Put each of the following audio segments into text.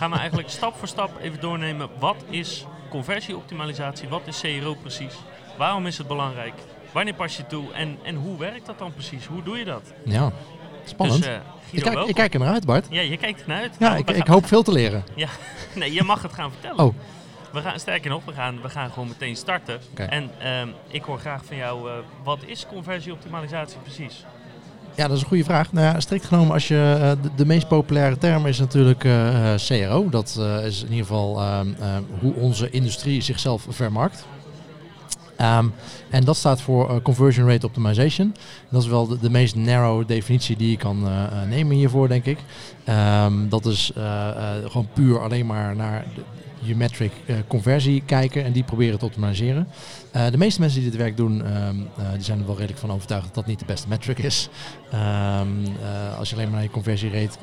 gaan we eigenlijk stap voor stap even doornemen. Wat is conversieoptimalisatie? Wat is CRO precies? Waarom is het belangrijk? Wanneer pas je toe? En, en hoe werkt dat dan precies? Hoe doe je dat? Ja, spannend. Dus, eh, ik, Guido, kijk, welkom. ik kijk er naar uit, Bart. Ja, je kijkt ernaar uit. Ja, Nou, ik, ik hoop veel te leren. Ja, nee, je mag het gaan vertellen. Oh, We gaan, sterker nog, we gaan, we gaan gewoon meteen starten. En ehm, ik hoor graag van jou, eh, wat is conversieoptimalisatie precies? Ja, dat is een goede vraag. Nou ja, strikt genomen, als je, eh, de, meest populaire term is natuurlijk eh, eh, CRO. Dat is in ieder geval ehm, eh, hoe onze industrie zichzelf vermarkt. Ehm, en dat staat voor Conversion Rate Optimization. Dat is wel de, meest narrow definitie die je kan nemen hiervoor, denk ik. Ehm, dat is gewoon puur alleen maar naar de, je metric eh, conversie kijken en die proberen te optimaliseren. Eh, de meeste mensen die dit werk doen, ehm, eh, die zijn er wel redelijk van overtuigd dat dat niet de beste metric is. Ehm, eh, als je alleen maar naar je conversierate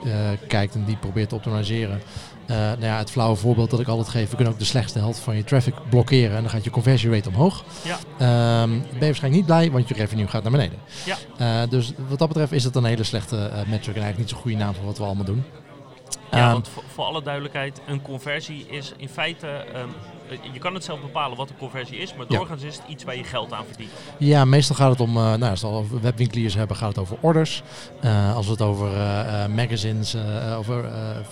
kijkt en die probeert te optimaliseren. nou ja, het flauwe voorbeeld dat ik altijd geef, we kunnen ook de slechtste helft van je traffic blokkeren en dan gaat je conversierate omhoog. Ja. Ehm, ben je waarschijnlijk niet blij, want je revenue gaat naar beneden. Ja. Dus wat dat betreft is dat een hele slechte metric en eigenlijk niet zo'n goede naam voor wat we allemaal doen. Ja, Ehm, want voor, voor alle duidelijkheid, een conversie is in feite, ehm, eh, je kan het zelf bepalen wat een conversie is, maar Ja. doorgaans is het iets waar je geld aan verdient. Ja, meestal gaat het om, eh, nou, als we het over webwinkeliers hebben, gaat het over orders. Eh, als we het over magazines over,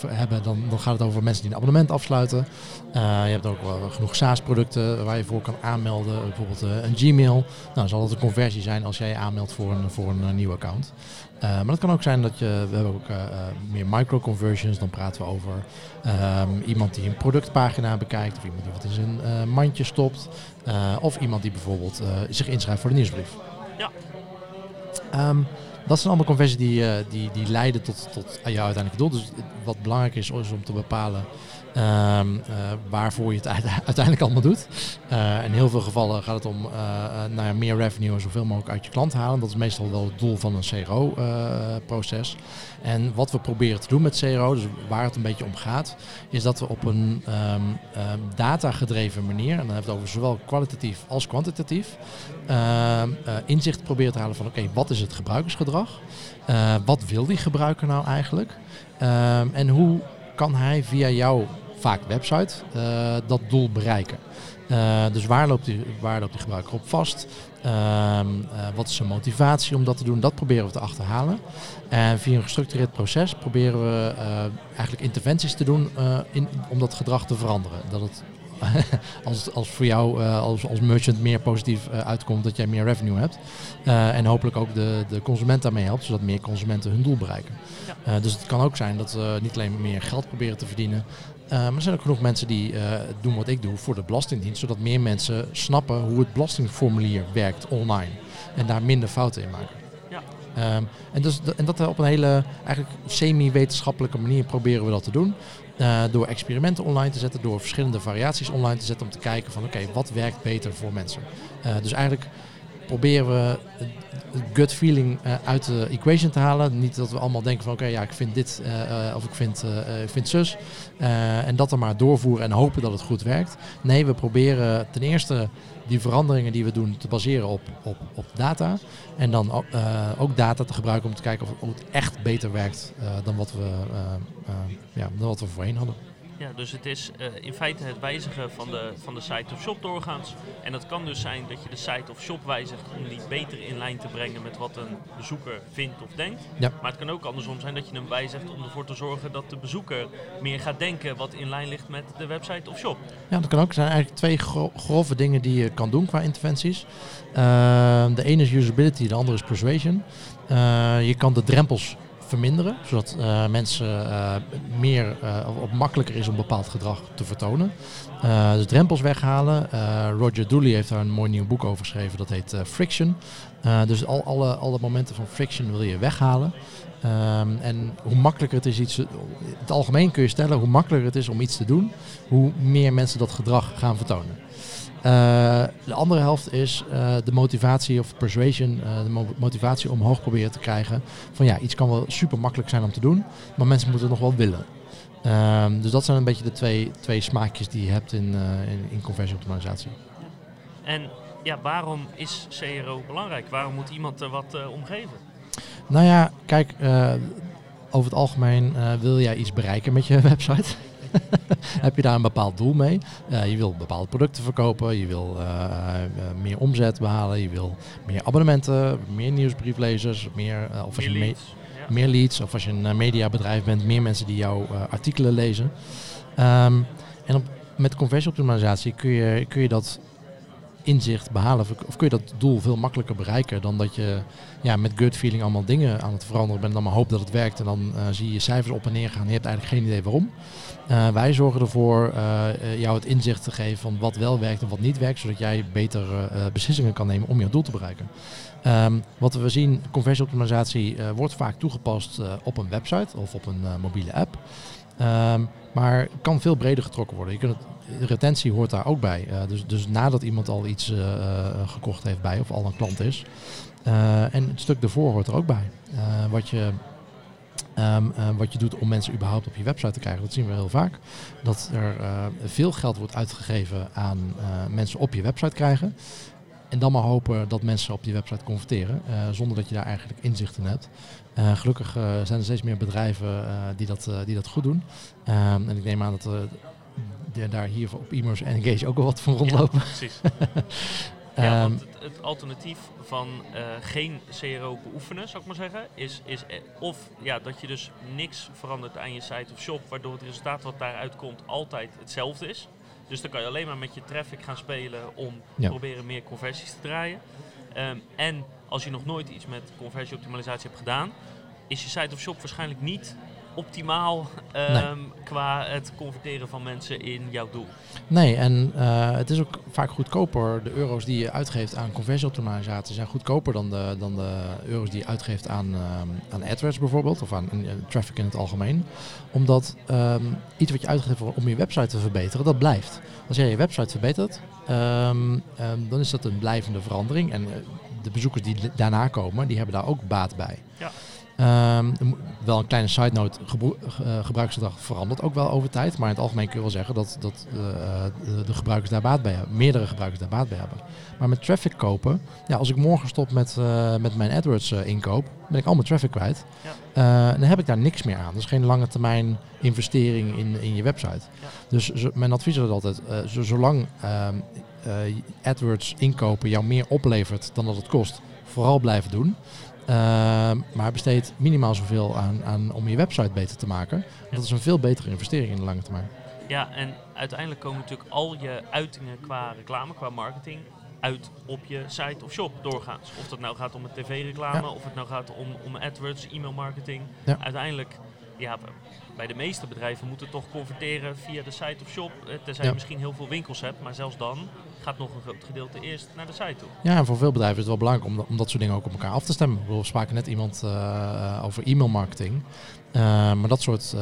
hebben, dan, dan gaat het over mensen die een abonnement afsluiten. Je hebt ook wel genoeg SaaS-producten waar je voor kan aanmelden. Bijvoorbeeld een Gmail. Nou, zal dat een conversie zijn als jij je aanmeldt voor een, voor een nieuw account. Eh, maar het kan ook zijn dat je, we hebben ook eh, meer micro-conversions. Dan praten we over ehm, iemand die een productpagina bekijkt. Of iemand die wat in zijn mandje stopt. Of iemand die bijvoorbeeld zich inschrijft voor de nieuwsbrief. Ja. Ehm, dat zijn allemaal conversies die, die, die leiden tot, tot jouw uiteindelijke doel. Dus wat belangrijk is, is om te bepalen ehm, eh, waarvoor je het uite- uiteindelijk allemaal doet. Eh, in heel veel gevallen gaat het om eh, eh, nou meer revenue en zoveel mogelijk uit je klant halen. Dat is meestal wel het doel van een CRO-proces. en wat we proberen te doen met CRO, dus waar het een beetje om gaat, is dat we op een ehm ehm, data-gedreven manier, en dan hebben we het over zowel kwalitatief als kwantitatief, inzicht proberen te halen van oké, wat is het gebruikersgedrag? Wat wil die gebruiker nou eigenlijk? En hoe kan hij via jouw vaak website eh, dat doel bereiken? Eh, dus waar loopt, die, waar loopt die gebruiker op vast? Ehm, eh, wat is zijn motivatie om dat te doen? Dat proberen we te achterhalen. En via een gestructureerd proces proberen we eigenlijk interventies te doen in, om dat gedrag te veranderen. Dat het als, als voor jou als, als merchant meer positief uitkomt dat jij meer revenue hebt. En hopelijk ook de, de consument daarmee helpt, zodat meer consumenten hun doel bereiken. Ja. Dus het kan ook zijn dat we niet alleen meer geld proberen te verdienen. Eh, maar er zijn ook genoeg mensen die eh, doen wat ik doe voor de Belastingdienst. Zodat meer mensen snappen hoe het belastingformulier werkt online. En daar minder fouten in maken. Ja. Ehm, en, dus, en dat op een hele eigenlijk semi-wetenschappelijke manier proberen we dat te doen. Eh, door experimenten online te zetten, door verschillende variaties online te zetten om te kijken van oké, wat werkt beter voor mensen. Eh, dus eigenlijk proberen we het gut feeling eh, uit de equation te halen. Niet dat we allemaal denken van oké, ja, ik vind dit eh, eh, of ik vind, eh, ik vind zus. En dat dan maar doorvoeren en hopen dat het goed werkt. Nee, we proberen ten eerste die veranderingen die we doen te baseren op, op, op data. En dan ook, data te gebruiken om te kijken of, het echt beter werkt dan, wat we, ja, dan wat we voorheen hadden. Ja, dus het is eh, in feite het wijzigen van de, van de site of shop doorgaans. En dat kan dus zijn dat je de site of shop wijzigt om die beter in lijn te brengen met wat een bezoeker vindt of denkt. Ja. Maar het kan ook andersom zijn dat je hem wijzigt om ervoor te zorgen dat de bezoeker meer gaat denken wat in lijn ligt met de website of shop. Ja, dat kan ook. Er zijn eigenlijk twee gro- grove dingen die je kan doen qua interventies. Eh, de ene is usability, de andere is persuasion. Eh, je kan de drempels verminderen, zodat eh, mensen eh, meer eh, of, makkelijker is om bepaald gedrag te vertonen. Dus drempels weghalen. Roger Dooley heeft daar een mooi nieuw boek over geschreven, dat heet Friction. Dus al, alle, alle momenten van friction wil je weghalen. Ehm, en hoe makkelijker het is iets, in het algemeen kun je stellen, hoe makkelijker het is om iets te doen, hoe meer mensen dat gedrag gaan vertonen. Eh, de andere helft is eh, de motivatie of persuasion, eh, de mo- motivatie omhoog proberen te krijgen. Van ja, iets kan wel super makkelijk zijn om te doen, maar mensen moeten het nog wel willen. Ehm, dus dat zijn een beetje de twee, twee smaakjes die je hebt in, in, in conversieoptimalisatie. En ja, waarom is CRO belangrijk? Waarom moet iemand er wat eh, om geven? Nou ja, kijk, over het algemeen wil jij iets bereiken met je website. heb je daar een bepaald doel mee. Uh, je wil bepaalde producten verkopen, je wil uh, meer omzet behalen, je wil meer abonnementen, meer nieuwsbrieflezers, meer, of als meer je leads. Meer leads. Of als je een mediabedrijf bent, meer mensen die jouw artikelen lezen. Um, en op, met conversieoptimalisatie kun je, kun je dat inzicht behalen? Of kun je dat doel veel makkelijker bereiken dan dat je ja, met gut feeling allemaal dingen aan het veranderen bent en dan maar hoopt dat het werkt en dan uh, zie je cijfers op en neer gaan en je hebt eigenlijk geen idee waarom. Uh, wij zorgen ervoor uh, jou het inzicht te geven van wat wel werkt en wat niet werkt, zodat jij beter beslissingen kan nemen om je doel te bereiken. Um, wat we zien, conversieoptimalisatie wordt vaak toegepast op een website of op een mobiele app. Um, maar kan veel breder getrokken worden. Je kunt retentie hoort daar ook bij. Dus, dus nadat iemand al iets gekocht heeft bij of al een klant is. En het stuk ervoor hoort er ook bij. wat, je, um, wat je doet om mensen überhaupt op je website te krijgen. Dat zien we heel vaak. Dat er veel geld wordt uitgegeven aan mensen op je website krijgen. En dan maar hopen dat mensen op die website converteren, uh, zonder dat je daar eigenlijk inzicht in hebt. Gelukkig zijn er steeds meer bedrijven die, dat, die dat goed doen. Ehm, en ik neem aan dat daar hier op e-mails en Engage ook wel wat van rondlopen. Ja, precies. ja, want het, het, alternatief van geen CRO beoefenen, zou ik maar zeggen, is, is of ja, dat je dus niks verandert aan je site of shop, waardoor het resultaat wat daaruit komt altijd hetzelfde is. Dus dan kan je alleen maar met je traffic gaan spelen om ja. proberen meer conversies te draaien. Um, en als je nog nooit iets met conversieoptimalisatie hebt gedaan, is je site of shop waarschijnlijk niet optimaal um, nee. qua het converteren van mensen in jouw doel. Nee, en uh, het is ook vaak goedkoper. De euro's die je uitgeeft aan conversieoptimalisatie zijn goedkoper dan de, dan de euro's die je uitgeeft aan, um, aan AdWords bijvoorbeeld, of aan uh, traffic in het algemeen. Omdat um, iets wat je uitgeeft om je website te verbeteren, dat blijft. Als jij je website verbetert, dan is dat een blijvende verandering. En uh, de bezoekers die daarna komen, die hebben daar ook baat bij. Ja. Um, wel een kleine side note, gebru- uh, gebruiksgedrag verandert ook wel over tijd. Maar in het algemeen kun je wel zeggen dat, dat uh, de, de, gebruikers daar baat bij hebben. Meerdere gebruikers daar baat bij hebben. Maar met traffic kopen, ja, als ik morgen stop met, uh, met mijn AdWords inkoop, ben ik al mijn traffic kwijt. Ja. dan heb ik daar niks meer aan. Dus geen lange termijn investering in, in je website. Ja. Dus mijn advies is altijd, zo, zolang AdWords inkopen jou meer oplevert dan dat het kost, vooral blijven doen. Uh, maar besteed minimaal zoveel aan, aan om je website beter te maken. Ja. Dat is een veel betere investering in de lange termijn. Ja, en uiteindelijk komen natuurlijk al je uitingen qua reclame, qua marketing uit op je site of shop doorgaans. Of dat nou gaat om een tv-reclame, ja. of het nou gaat om, om AdWords, e-mail marketing. Ja. Uiteindelijk, ja, bij de meeste bedrijven moeten toch converteren via de site of shop. Tenzij je misschien heel veel winkels hebt, maar zelfs dan gaat nog een groot gedeelte eerst naar de site toe. Ja, en voor veel bedrijven is het wel belangrijk om, om dat soort dingen ook op elkaar af te stemmen. We spraken net iemand uh, over e-mail marketing. Uh, maar dat soort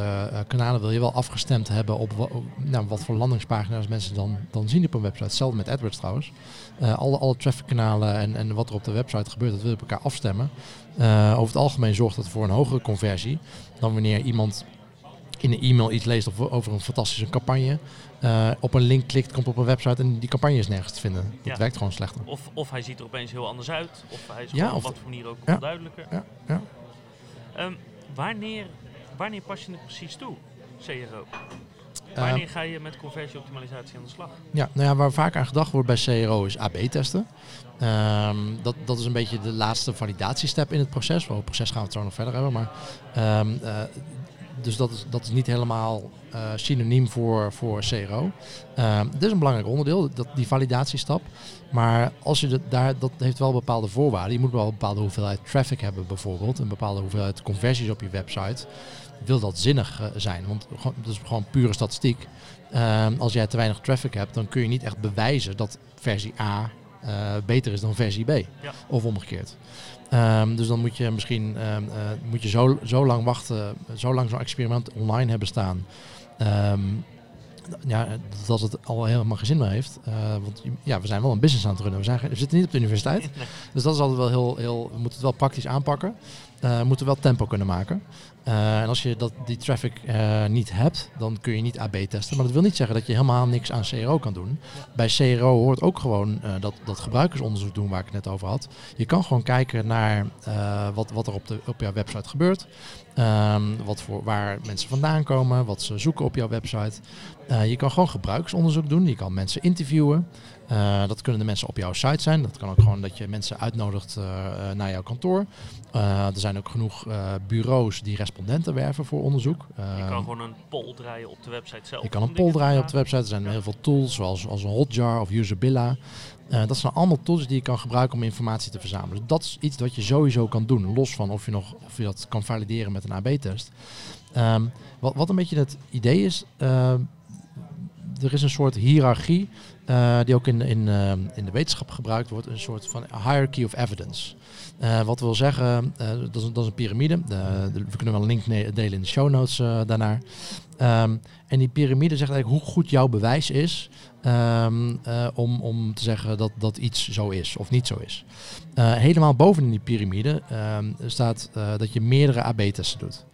kanalen wil je wel afgestemd hebben op, op nou, wat voor landingspagina's mensen dan, dan zien op een website. Hetzelfde met AdWords trouwens. alle, alle traffickanalen en, en wat er op de website gebeurt, dat wil je op elkaar afstemmen. over het algemeen zorgt dat voor een hogere conversie dan wanneer iemand in een e-mail iets leest over een fantastische campagne. Uh, op een link klikt, komt op een website en die campagne is nergens te vinden. Dat ja. werkt gewoon slechter. Of, of hij ziet er opeens heel anders uit. Of hij is ja, op wat voor manier ook ja. onduidelijker. Ja, ja. Um, wanneer, wanneer pas je het precies toe, CRO? Wanneer ga je met conversieoptimalisatie aan de slag? Ja, nou ja, waar vaak aan gedacht wordt bij CRO is AB-testen. Um, dat, dat is een beetje de laatste validatiestep in het proces. Over het proces gaan we het zo nog verder hebben. Maar um, uh, dus dat is, dat is niet helemaal synoniem voor, voor CRO. Uh, dit is een belangrijk onderdeel, dat, die validatiestap. Maar als je dat, daar, dat heeft wel bepaalde voorwaarden. Je moet wel een bepaalde hoeveelheid traffic hebben bijvoorbeeld. Een bepaalde hoeveelheid conversies op je website. Wil dat zinnig uh, zijn? Want dat is gewoon pure statistiek. Uh, als jij te weinig traffic hebt, dan kun je niet echt bewijzen dat versie A uh, beter is dan versie B. Ja. Of omgekeerd. Um, dus dan moet je misschien um, uh, moet je zo, zo lang wachten, zo lang zo'n experiment online hebben staan. Um, ja, dat het al helemaal geen zin meer heeft. Uh, want ja, we zijn wel een business aan het runnen. We, zijn, we zitten niet op de universiteit. Dus dat is altijd wel heel, heel we moeten het wel praktisch aanpakken. Uh, moeten wel tempo kunnen maken. Uh, en als je dat, die traffic uh, niet hebt, dan kun je niet AB testen. Maar dat wil niet zeggen dat je helemaal niks aan CRO kan doen. Bij CRO hoort ook gewoon dat, dat gebruikersonderzoek doen waar ik het net over had. Je kan gewoon kijken naar wat, wat er op, de, op jouw website gebeurt. Um, wat voor, waar mensen vandaan komen, wat ze zoeken op jouw website. je kan gewoon gebruikersonderzoek doen. Je kan mensen interviewen. Uh, dat kunnen de mensen op jouw site zijn. Dat kan ook gewoon dat je mensen uitnodigt uh, naar jouw kantoor. Uh, er zijn ook genoeg bureaus die respondenten werven voor onderzoek. je kan gewoon een poll draaien op de website zelf. Je kan een poll draaien op de website. Er zijn heel veel tools zoals, als een Hotjar of Usabilla. dat zijn allemaal tools die je kan gebruiken om informatie te verzamelen. Dus dat is iets wat je sowieso kan doen. Los van of je, nog, of je dat kan valideren met een AB-test. Um, wat, wat een beetje het idee is er is een soort hiërarchie uh, die ook in, in, uh, in de wetenschap gebruikt wordt, een soort van hierarchy of evidence. Uh, wat wil zeggen, dat is, dat, is, een piramide. we kunnen wel een link delen in de show notes daarnaar. Um, en die piramide zegt eigenlijk hoe goed jouw bewijs is um, om, om te zeggen dat, dat iets zo is of niet zo is. helemaal boven in die piramide um, staat dat je meerdere AB-testen doet.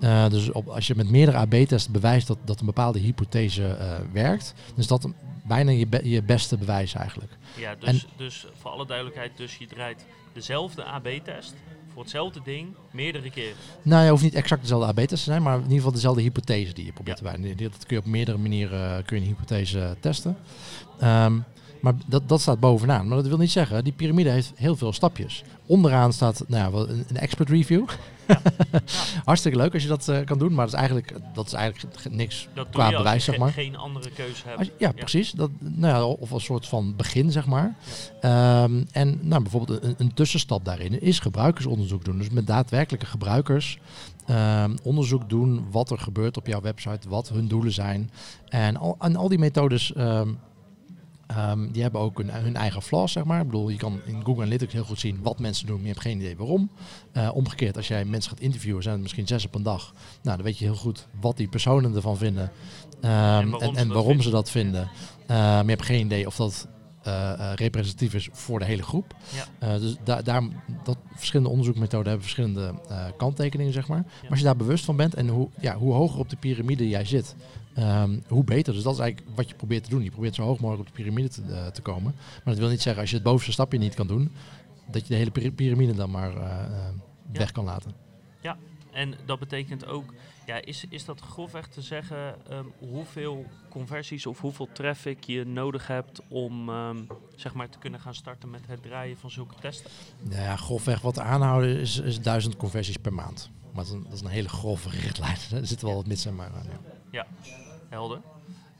Uh, dus op, als je met meerdere AB-testen bewijst dat, dat een bepaalde hypothese uh, werkt, dan is dat bijna je, be je beste bewijs eigenlijk. Ja, dus, dus voor alle duidelijkheid, dus je draait dezelfde AB-test voor hetzelfde ding meerdere keren. Nou, je hoeft niet exact dezelfde AB-test te zijn, maar in ieder geval dezelfde hypothese die je probeert ja. te bewijzen. Dat kun je op meerdere manieren kun je een hypothese testen. Um, maar dat, dat staat bovenaan. Maar dat wil niet zeggen, die piramide heeft heel veel stapjes. Onderaan staat nou ja, een, een expert review. Ja. Hartstikke leuk als je dat uh, kan doen, maar dat is eigenlijk, dat is eigenlijk niks dat qua bewijs, zeg maar. geen andere keuze hebt. Ja, precies. Dat, nou ja, of een soort van begin, zeg maar. Um, en nou, bijvoorbeeld een, een, tussenstap daarin is gebruikersonderzoek doen. Dus met daadwerkelijke gebruikers um, onderzoek doen wat er gebeurt op jouw website, wat hun doelen zijn. En al, en al die methodes um, Um, die hebben ook hun, hun, eigen flaws, zeg maar. Ik bedoel, je kan in Google Analytics heel goed zien wat mensen doen, maar je hebt geen idee waarom. Uh, omgekeerd, als jij mensen gaat interviewen, zijn het misschien zes op een dag. Nou, dan weet je heel goed wat die personen ervan vinden um, en waarom, en, ze, en dat waarom ze, dat vinden. Uh, maar je hebt geen idee of dat uh, representatief is voor de hele groep. Ja. Dus da daar, dat verschillende onderzoekmethoden hebben verschillende kanttekeningen, zeg maar. Ja. Maar als je daar bewust van bent en hoe, ja, hoe hoger op de piramide jij zit, um, hoe beter. Dus dat is eigenlijk wat je probeert te doen. Je probeert zo hoog mogelijk op de piramide te, te komen. Maar dat wil niet zeggen, als je het bovenste stapje niet kan doen, dat je de hele piramide dan maar weg kan laten. Ja, en dat betekent ook ja, is, is dat grofweg te zeggen um, hoeveel conversies of hoeveel traffic je nodig hebt om um, zeg maar te kunnen gaan starten met het draaien van zulke testen? Nou ja, grofweg wat aanhouden is, is duizend conversies per maand. Maar dat is een, dat is een hele grove richtlijn. er zit wel wat mis maar aan. Ja, ja helder.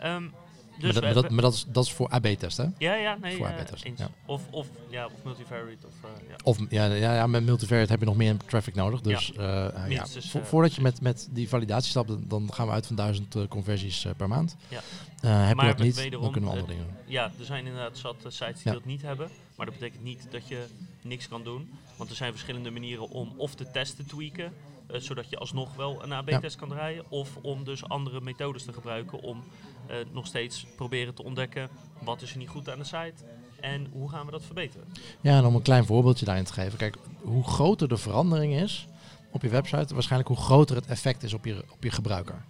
Um, dus maar, dat, maar, dat, is, dat is voor AB-test, hè? Ja, ja, nee. Voor AB-test. Ja. Of, of, ja, of multivariate. Of, uh, ja. of ja, ja, ja, met multivariate heb je nog meer traffic nodig. Dus, ja. Uh, ja. Vo voordat je met, met die validatie stapt, dan gaan we uit van duizend uh, conversies per maand. Ja. heb maar je dat niet, wederom, dan kunnen we andere dingen doen. Ja, er zijn inderdaad zat sites die dat niet hebben. Maar dat betekent niet dat je niks kan doen. Want er zijn verschillende manieren om of de test te tweaken. Uh, zodat je alsnog wel een AB-test kan draaien. Of om dus andere methodes te gebruiken om uh, nog steeds proberen te ontdekken wat is er niet goed aan de site en hoe gaan we dat verbeteren. Ja, en om een klein voorbeeldje daarin te geven. Kijk, hoe groter de verandering is op je website, waarschijnlijk hoe groter het effect is op je, op je gebruiker.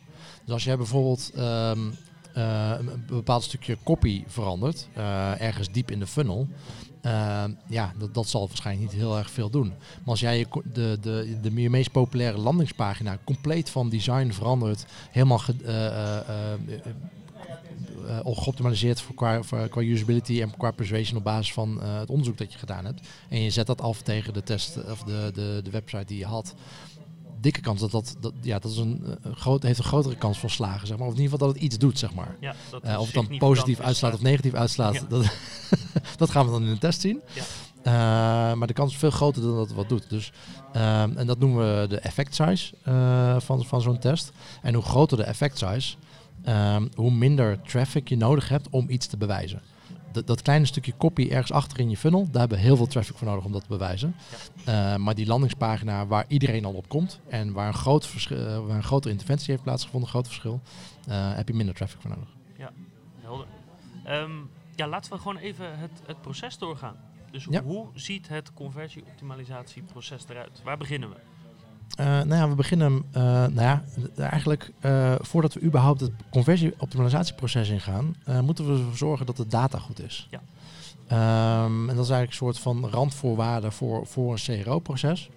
Dus als jij bijvoorbeeld um, uh, een bepaald stukje copy verandert, ergens diep in de funnel, uh, ja, dat, dat zal waarschijnlijk niet heel erg veel doen. Maar als jij je, de, de, de, meest populaire landingspagina compleet van design verandert, helemaal ge, uh, geoptimaliseerd voor qua, voor, qua usability en qua persuasion op basis van het onderzoek dat je gedaan hebt. En je zet dat af tegen de test of de, de, de website die je had. Dikke kans dat dat, dat ja, dat is een, een groot, heeft een grotere kans van slagen, zeg maar. Of in ieder geval dat het iets doet, zeg maar. Ja, uh, of het dan positief uitslaat of negatief uitslaat, ja. dat, dat gaan we dan in een test zien. Ja. Uh, maar de kans is veel groter dan dat het wat doet. Dus, uh, en dat noemen we de effect size van, van zo'n test. En hoe groter de effect size, hoe minder traffic je nodig hebt om iets te bewijzen. Dat, kleine stukje copy ergens achter in je funnel, daar hebben we heel veel traffic voor nodig om dat te bewijzen. Ja. Uh, maar die landingspagina waar iedereen al op komt en waar een, groot verschil, uh, waar een grote interventie heeft plaatsgevonden, een groot verschil, uh, heb je minder traffic voor nodig. Ja, helder. Um, ja, laten we gewoon even het, het proces doorgaan. Dus ja. hoe ziet het conversieoptimalisatieproces eruit? Waar beginnen we? Nou ja, we beginnen, nou ja, eigenlijk voordat we überhaupt het conversie-optimalisatieproces ingaan, moeten we ervoor zorgen dat de data goed is. Ja. Ehm, en dat is eigenlijk een soort van randvoorwaarde voor, voor een CRO-proces.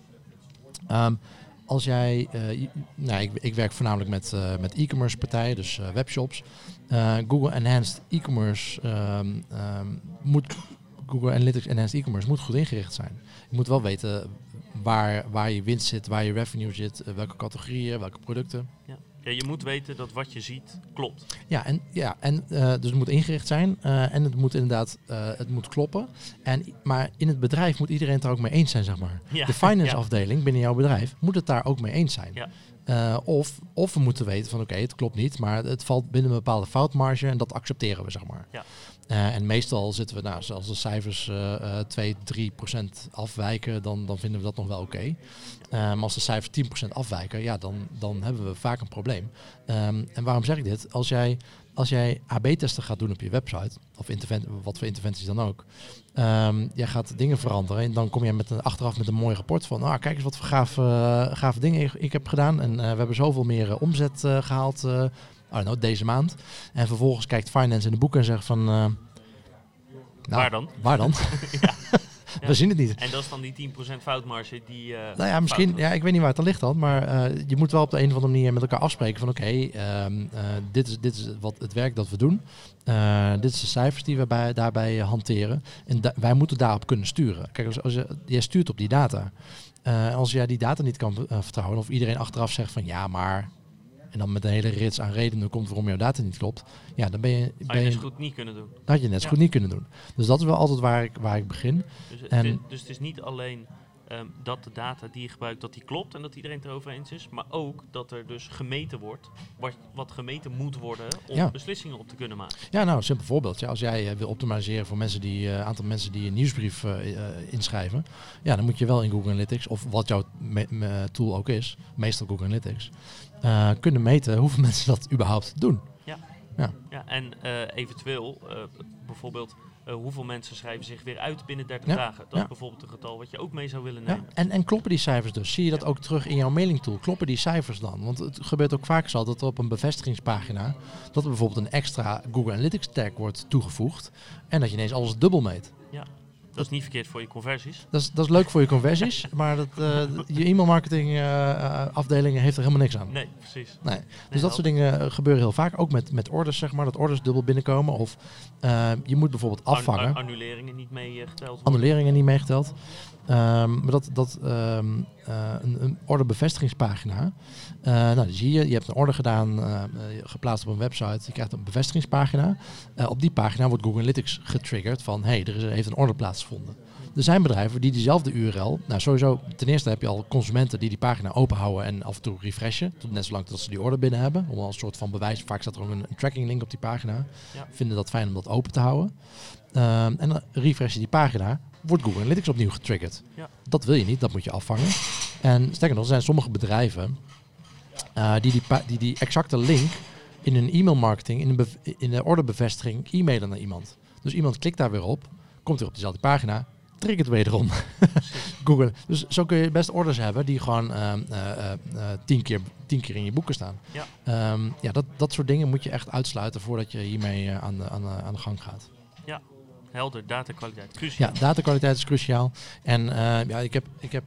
Ehm, als jij, uh, nou, ik, ik, werk voornamelijk met, uh, met e-commerce partijen, dus uh, webshops. Google Enhanced E-commerce um, moet Google Analytics Enhanced E-commerce moet goed ingericht zijn. Je moet wel weten waar, waar je winst zit, waar je revenue zit, welke categorieën, welke producten. Ja. Ja, je moet weten dat wat je ziet klopt. Ja, en, ja, en uh, dus het moet ingericht zijn uh, en het moet inderdaad uh, het moet kloppen. En, maar in het bedrijf moet iedereen het er ook mee eens zijn, zeg maar. Ja. De finance afdeling binnen jouw bedrijf moet het daar ook mee eens zijn. Ja. of, of we moeten weten van oké, het klopt niet, maar het valt binnen een bepaalde foutmarge en dat accepteren we, zeg maar. Ja. Uh, en meestal zitten we, nou, als de cijfers uh, uh, 2, 3 procent afwijken, dan, dan vinden we dat nog wel oké. Okay. maar als de cijfers 10 procent afwijken, ja, dan, dan hebben we vaak een probleem. Um, en waarom zeg ik dit? Als jij, als jij AB-testen gaat doen op je website, of wat voor interventies dan ook, um, jij gaat dingen veranderen en dan kom je met een, achteraf met een mooi rapport van, ah, kijk eens wat voor gave, gave dingen ik, ik heb gedaan. En we hebben zoveel meer omzet gehaald nou, deze maand. En vervolgens kijkt finance in de boeken en zegt van... Uh, nou, waar dan? Waar dan? ja. We zien het niet. En dat is dan die 10% foutmarge die... Uh, nou ja, misschien... Ja, ik weet niet waar het dan ligt dan. Maar uh, je moet wel op de een of andere manier met elkaar afspreken van... Oké, okay, um, uh, dit, is, dit is wat het werk dat we doen. dit is de cijfers die we bij, daarbij hanteren. En da wij moeten daarop kunnen sturen. Kijk, als, als je, jij stuurt op die data. als jij die data niet kan vertrouwen... of iedereen achteraf zegt van... Ja, maar en dan met een hele rits aan redenen komt waarom jouw data niet klopt. Ja, dan ben je... Ben had je net goed niet kunnen doen. Dat had je net ja. goed niet kunnen doen. Dus dat is wel altijd waar ik, waar ik begin. Dus, en, het, dus het is niet alleen um, dat de data die je gebruikt, dat die klopt en dat iedereen het erover eens is. Maar ook dat er dus gemeten wordt, wat, wat gemeten moet worden om ja. beslissingen op te kunnen maken. Ja, nou, een simpel voorbeeld. Ja, als jij uh, wil optimaliseren voor mensen die, uh, aantal mensen die een nieuwsbrief uh, inschrijven. Ja, dan moet je wel in Google Analytics, of wat jouw tool ook is, meestal Google Analytics, kunnen meten hoeveel mensen dat überhaupt doen. Ja, ja. ja en eventueel bijvoorbeeld uh, hoeveel mensen schrijven zich weer uit binnen 30 dagen. Dat is bijvoorbeeld een getal wat je ook mee zou willen nemen. Ja. En, en kloppen die cijfers dus? Zie je dat ook terug in jouw mailingtool? Kloppen die cijfers dan? Want het gebeurt ook vaak zo dat er op een bevestigingspagina... dat er bijvoorbeeld een extra Google Analytics tag wordt toegevoegd... en dat je ineens alles dubbel meet. Dat is niet verkeerd voor je conversies. Dat is, dat is leuk voor je conversies, maar dat, uh, je e-mailmarketing uh, afdeling heeft er helemaal niks aan. Nee, precies. Nee. Dus dat soort dingen gebeuren heel vaak. Ook met, met orders, zeg maar, dat orders dubbel binnenkomen. Of uh, je moet bijvoorbeeld afvangen. An annuleringen niet meegeteld. Annuleringen niet meegeteld. Um, maar dat, dat um, uh, een, een orderbevestigingspagina. Uh, nou, die zie je. Je hebt een order gedaan, uh, geplaatst op een website. Je krijgt een bevestigingspagina. op die pagina wordt Google Analytics getriggerd van... hé, hey, er is, heeft een order plaatsgevonden. Er zijn bedrijven die diezelfde URL... Nou, sowieso, ten eerste heb je al consumenten die die pagina openhouden... en af en toe refreshen. Tot net zolang dat ze die order binnen hebben. Om als een soort van bewijs... Vaak staat er ook een, een tracking link op die pagina. Ja. Vinden dat fijn om dat open te houden. Um, en dan refresh je die pagina wordt Google Analytics opnieuw getriggerd. Ja. Dat wil je niet, dat moet je afvangen. En sterker nog, er zijn sommige bedrijven uh, die, die, die die exacte link in hun e-mailmarketing, in, een in de orderbevestiging, e-mailen naar iemand. Dus iemand klikt daar weer op, komt weer op dezelfde pagina, triggert wederom Google. Dus zo kun je best orders hebben die gewoon uh, uh, tien, keer, tien keer in je boeken staan. Ja, um, ja dat, dat soort dingen moet je echt uitsluiten voordat je hiermee aan, de, aan, de, aan de gang gaat. Ja, helder, datakwaliteit, cruciaal. Ja, datakwaliteit is cruciaal. En uh, ja, ik heb, ik heb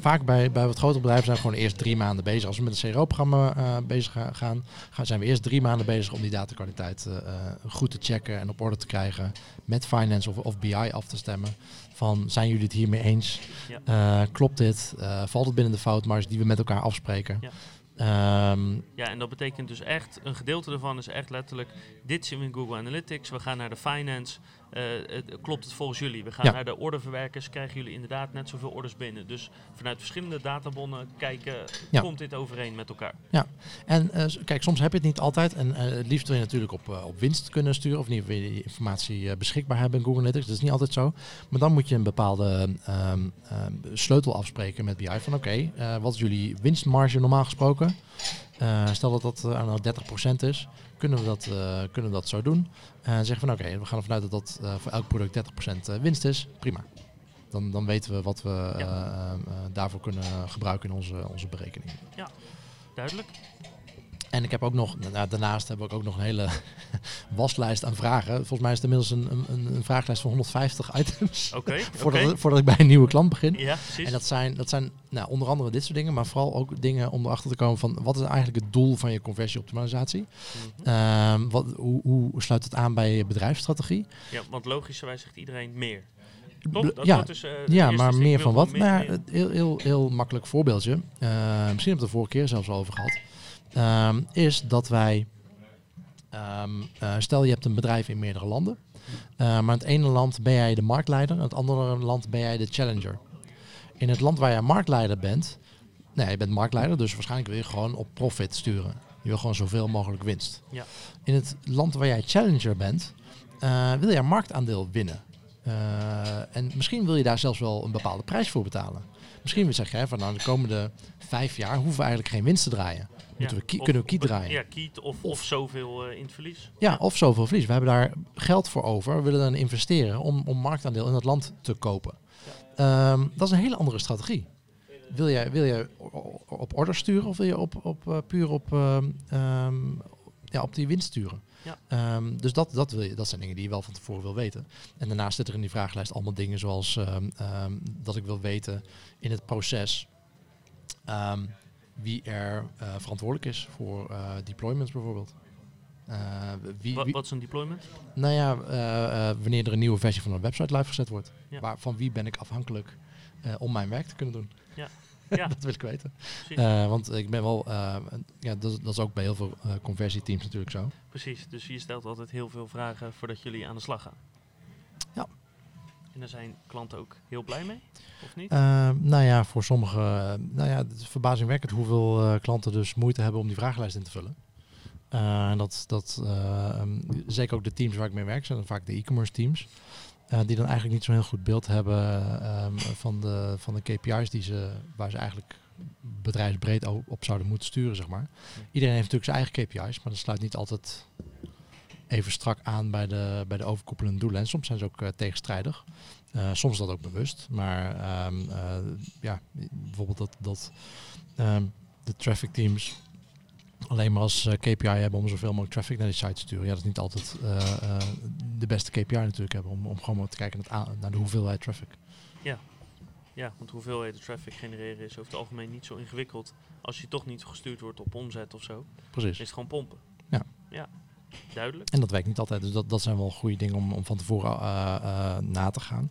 vaak bij, bij wat grotere bedrijven zijn we gewoon eerst drie maanden bezig. Als we met een CRO-programma uh, bezig gaan, gaan, zijn we eerst drie maanden bezig om die datakwaliteit uh, goed te checken en op orde te krijgen. Met finance of, of BI af te stemmen. Van zijn jullie het hiermee eens? Ja. klopt dit? valt het binnen de foutmarge die we met elkaar afspreken? Ja. Um, ja, en dat betekent dus echt, een gedeelte ervan is echt letterlijk, dit zien we in Google Analytics, we gaan naar de finance, klopt het volgens jullie? We gaan Ja. naar de orderverwerkers, krijgen jullie inderdaad net zoveel orders binnen? Dus vanuit verschillende databonnen kijken, Ja. komt dit overeen met elkaar? En eh, kijk, soms heb je het niet altijd. En eh, het liefst wil je natuurlijk op, eh, op winst kunnen sturen. Of geval wil je die informatie eh, beschikbaar hebben in Google Analytics. Dat is niet altijd zo. Maar dan moet je een bepaalde ehm, ehm, sleutel afspreken met BI. Van oké, eh, wat is jullie winstmarge normaal gesproken? Eh, stel dat dat uh, nou 30% is. Kunnen we dat, eh, kunnen we dat zo doen? En zeggen van oké, we gaan ervan uit dat dat eh, voor elk product 30% winst is. Prima. dan, dan weten we wat we daarvoor kunnen gebruiken in onze, onze berekening. Ja, duidelijk. En ik heb ook nog, nou, daarnaast heb ik ook nog een hele waslijst aan vragen. Volgens mij is het inmiddels een, een, een vraaglijst van 150 items. Oké. voordat, voordat ik bij een nieuwe klant begin. Ja, precies. En dat zijn, dat zijn nou, onder andere dit soort dingen, maar vooral ook dingen om erachter te komen van wat is eigenlijk het doel van je conversieoptimalisatie? Mm -hmm. wat, hoe, hoe sluit het aan bij je bedrijfsstrategie? Ja, want logischerwijs zegt iedereen meer. Dat ja, dus, uh, ja maar meer van wat? nou, ja, heel, heel, heel makkelijk voorbeeldje. Uh, misschien hebben we het de vorige keer zelfs al over gehad. Um, is dat wij, um, uh, stel je hebt een bedrijf in meerdere landen, uh, maar in het ene land ben jij de marktleider, in het andere land ben jij de challenger. In het land waar jij marktleider bent, nee, je bent marktleider, dus waarschijnlijk wil je gewoon op profit sturen. Je wil gewoon zoveel mogelijk winst. Ja. In het land waar jij challenger bent, uh, wil je marktaandeel winnen. en misschien wil je daar zelfs wel een bepaalde prijs voor betalen. Misschien zeg je van nou de komende vijf jaar hoeven we eigenlijk geen winst te draaien. Moeten we of, kunnen we kiet draaien? Ja, kiet of, of, zoveel uh, in het verlies. Ja, of zoveel verlies. We hebben daar geld voor over. We willen dan investeren om, om marktaandeel in het land te kopen. Um, dat is een hele andere strategie. Wil jij, wil jij op order sturen of wil je op, op, uh, puur op, uh, um, ja, op die winst sturen? Ja. Um, dus dat, dat, wil je, dat zijn dingen die je wel van tevoren wil weten. En daarnaast zitten er in die vragenlijst allemaal dingen zoals dat ik wil weten in het proces wie er uh, verantwoordelijk is voor uh, deployments bijvoorbeeld. Wie, wat, wat, is een deployment? Nou ja, wanneer er een nieuwe versie van een website live gezet wordt. Ja. Waar, van wie ben ik afhankelijk om mijn werk te kunnen doen? Ja. ja. dat wil ik weten. want ik ben wel, ja, dat, dat, is ook bij heel veel conversieteams natuurlijk zo. Precies, dus je stelt altijd heel veel vragen voordat jullie aan de slag gaan. En daar zijn klanten ook heel blij mee, of niet? Uh, nou ja, voor sommigen, uh, nou ja, het is verbazingwekkend hoeveel uh, klanten dus moeite hebben om die vragenlijst in te vullen. En dat, dat um, zeker ook de teams waar ik mee werk, zijn vaak de e-commerce teams. die dan eigenlijk niet zo'n heel goed beeld hebben um, van, de, van de KPI's die ze, waar ze eigenlijk bedrijfsbreed op zouden moeten sturen, zeg maar. Iedereen heeft natuurlijk zijn eigen KPI's, maar dat sluit niet altijd even strak aan bij de, bij de overkoepelende doelen. En soms zijn ze ook uh, tegenstrijdig. Uh, soms dat ook bewust. Maar um, uh, ja, bijvoorbeeld dat, dat um, de traffic teams alleen maar als KPI hebben om zoveel mogelijk traffic naar die site te sturen. Ja, dat is niet altijd de beste KPI natuurlijk hebben. Om, om gewoon maar te kijken naar, naar de hoeveelheid traffic. Ja. Ja, want hoeveelheid traffic genereren is over het algemeen niet zo ingewikkeld. Als je toch niet gestuurd wordt op omzet of zo. Precies. Is het gewoon pompen. Ja. Ja. Duidelijk. En dat werkt niet altijd. Dus dat, dat zijn wel goede dingen om, om van tevoren uh, uh, na te gaan.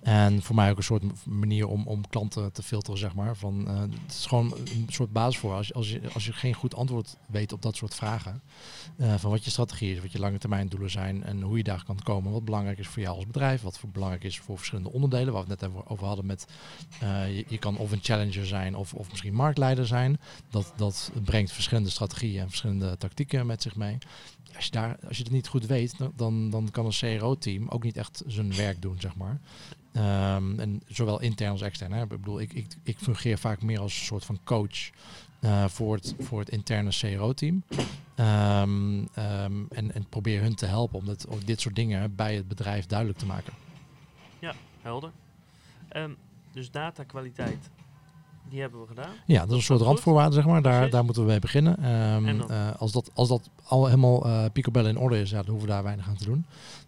En voor mij ook een soort manier om, om klanten te filteren, zeg maar. Van, uh, het is gewoon een soort basis voor. Als als, je, als je geen goed antwoord weet op dat soort vragen. van wat je strategie is, wat je lange termijn doelen zijn. En hoe je daar kan komen. Wat belangrijk is voor jou als bedrijf. Wat voor belangrijk is voor verschillende onderdelen. Waar we het net over hadden met. Je, je, kan of een challenger zijn of, of misschien marktleider zijn. Dat, dat brengt verschillende strategieën en verschillende tactieken met zich mee als je, daar, als je het niet goed weet, dan, dan kan een CRO-team ook niet echt zijn werk doen, zeg maar. Um, en zowel intern als extern. Hè. Ik bedoel, ik, ik, ik fungeer vaak meer als een soort van coach uh, voor, het, voor het interne CRO-team. Um, um, en, en probeer hun te helpen om dit, dit soort dingen bij het bedrijf duidelijk te maken. Ja, helder. dus datakwaliteit die hebben we gedaan. Ja, dat is een soort randvoorwaarde, zeg maar. Daar, daar moeten we mee beginnen. Um, uh, als, dat, als dat al helemaal uh, picobello in orde is, ja, dan hoeven we daar weinig aan te doen.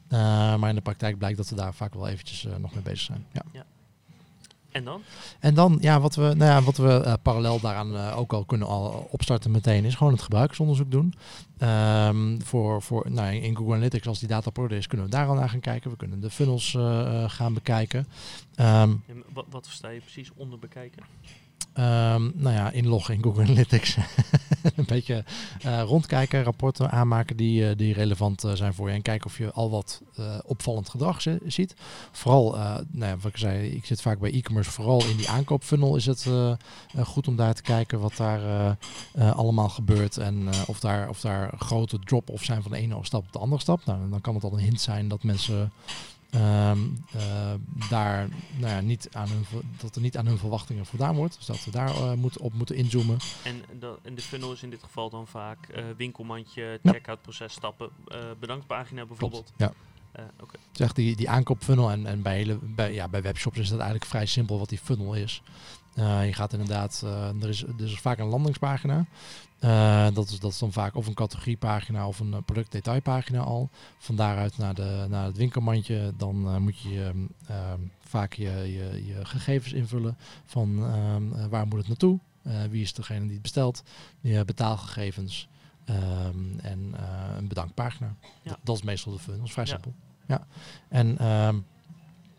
Uh, maar in de praktijk blijkt dat we daar vaak wel eventjes nog mee bezig zijn. Ja. ja. En dan? En dan, ja, wat we, nou ja, wat we uh, parallel daaraan uh, ook al kunnen al opstarten meteen, is gewoon het gebruikersonderzoek doen. Um, voor, voor, nou, in Google Analytics, als die data op orde is, kunnen we daar al naar gaan kijken. We kunnen de funnels uh, gaan bekijken. Um, wat, wat versta je precies onder bekijken? Um, nou ja, inloggen in Google Analytics. een beetje uh, rondkijken, rapporten aanmaken die, uh, die relevant uh, zijn voor je. En kijken of je al wat opvallend gedrag ziet. Vooral, nou ja, wat ik zei, ik zit vaak bij e-commerce. Vooral in die aankoopfunnel is het goed om daar te kijken wat daar allemaal gebeurt. En of, daar, of daar grote drop-offs zijn van de ene stap op de andere stap. Nou, dan kan het al een hint zijn dat mensen Um, uh, daar nou ja, niet aan hun, dat er niet aan hun verwachtingen voldaan wordt. Dus dat we daar uh, moet, op moeten inzoomen. En, de, en de funnel is in dit geval dan vaak uh, winkelmandje, checkout proces stappen, bedankpagina bijvoorbeeld. Klopt, Uh, okay. Zeg die, die aankoopfunnel en, en bij, hele, bij, ja, bij webshops is dat eigenlijk vrij simpel wat die funnel is. Uh, je gaat inderdaad, uh, er, is, er is vaak een landingspagina. Uh, dat, is, dat is dan vaak of een categoriepagina of een productdetailpagina al. Van daaruit naar, de, naar het winkelmandje. Dan moet je ehm, vaak je, je, je, gegevens invullen van ehm, waar moet het naartoe. wie is degene die het bestelt. Je betaalgegevens. En een bedankpagina. Ja. Dat, dat, is meestal de funnel. Dat is vrij ja. simpel. Ja. En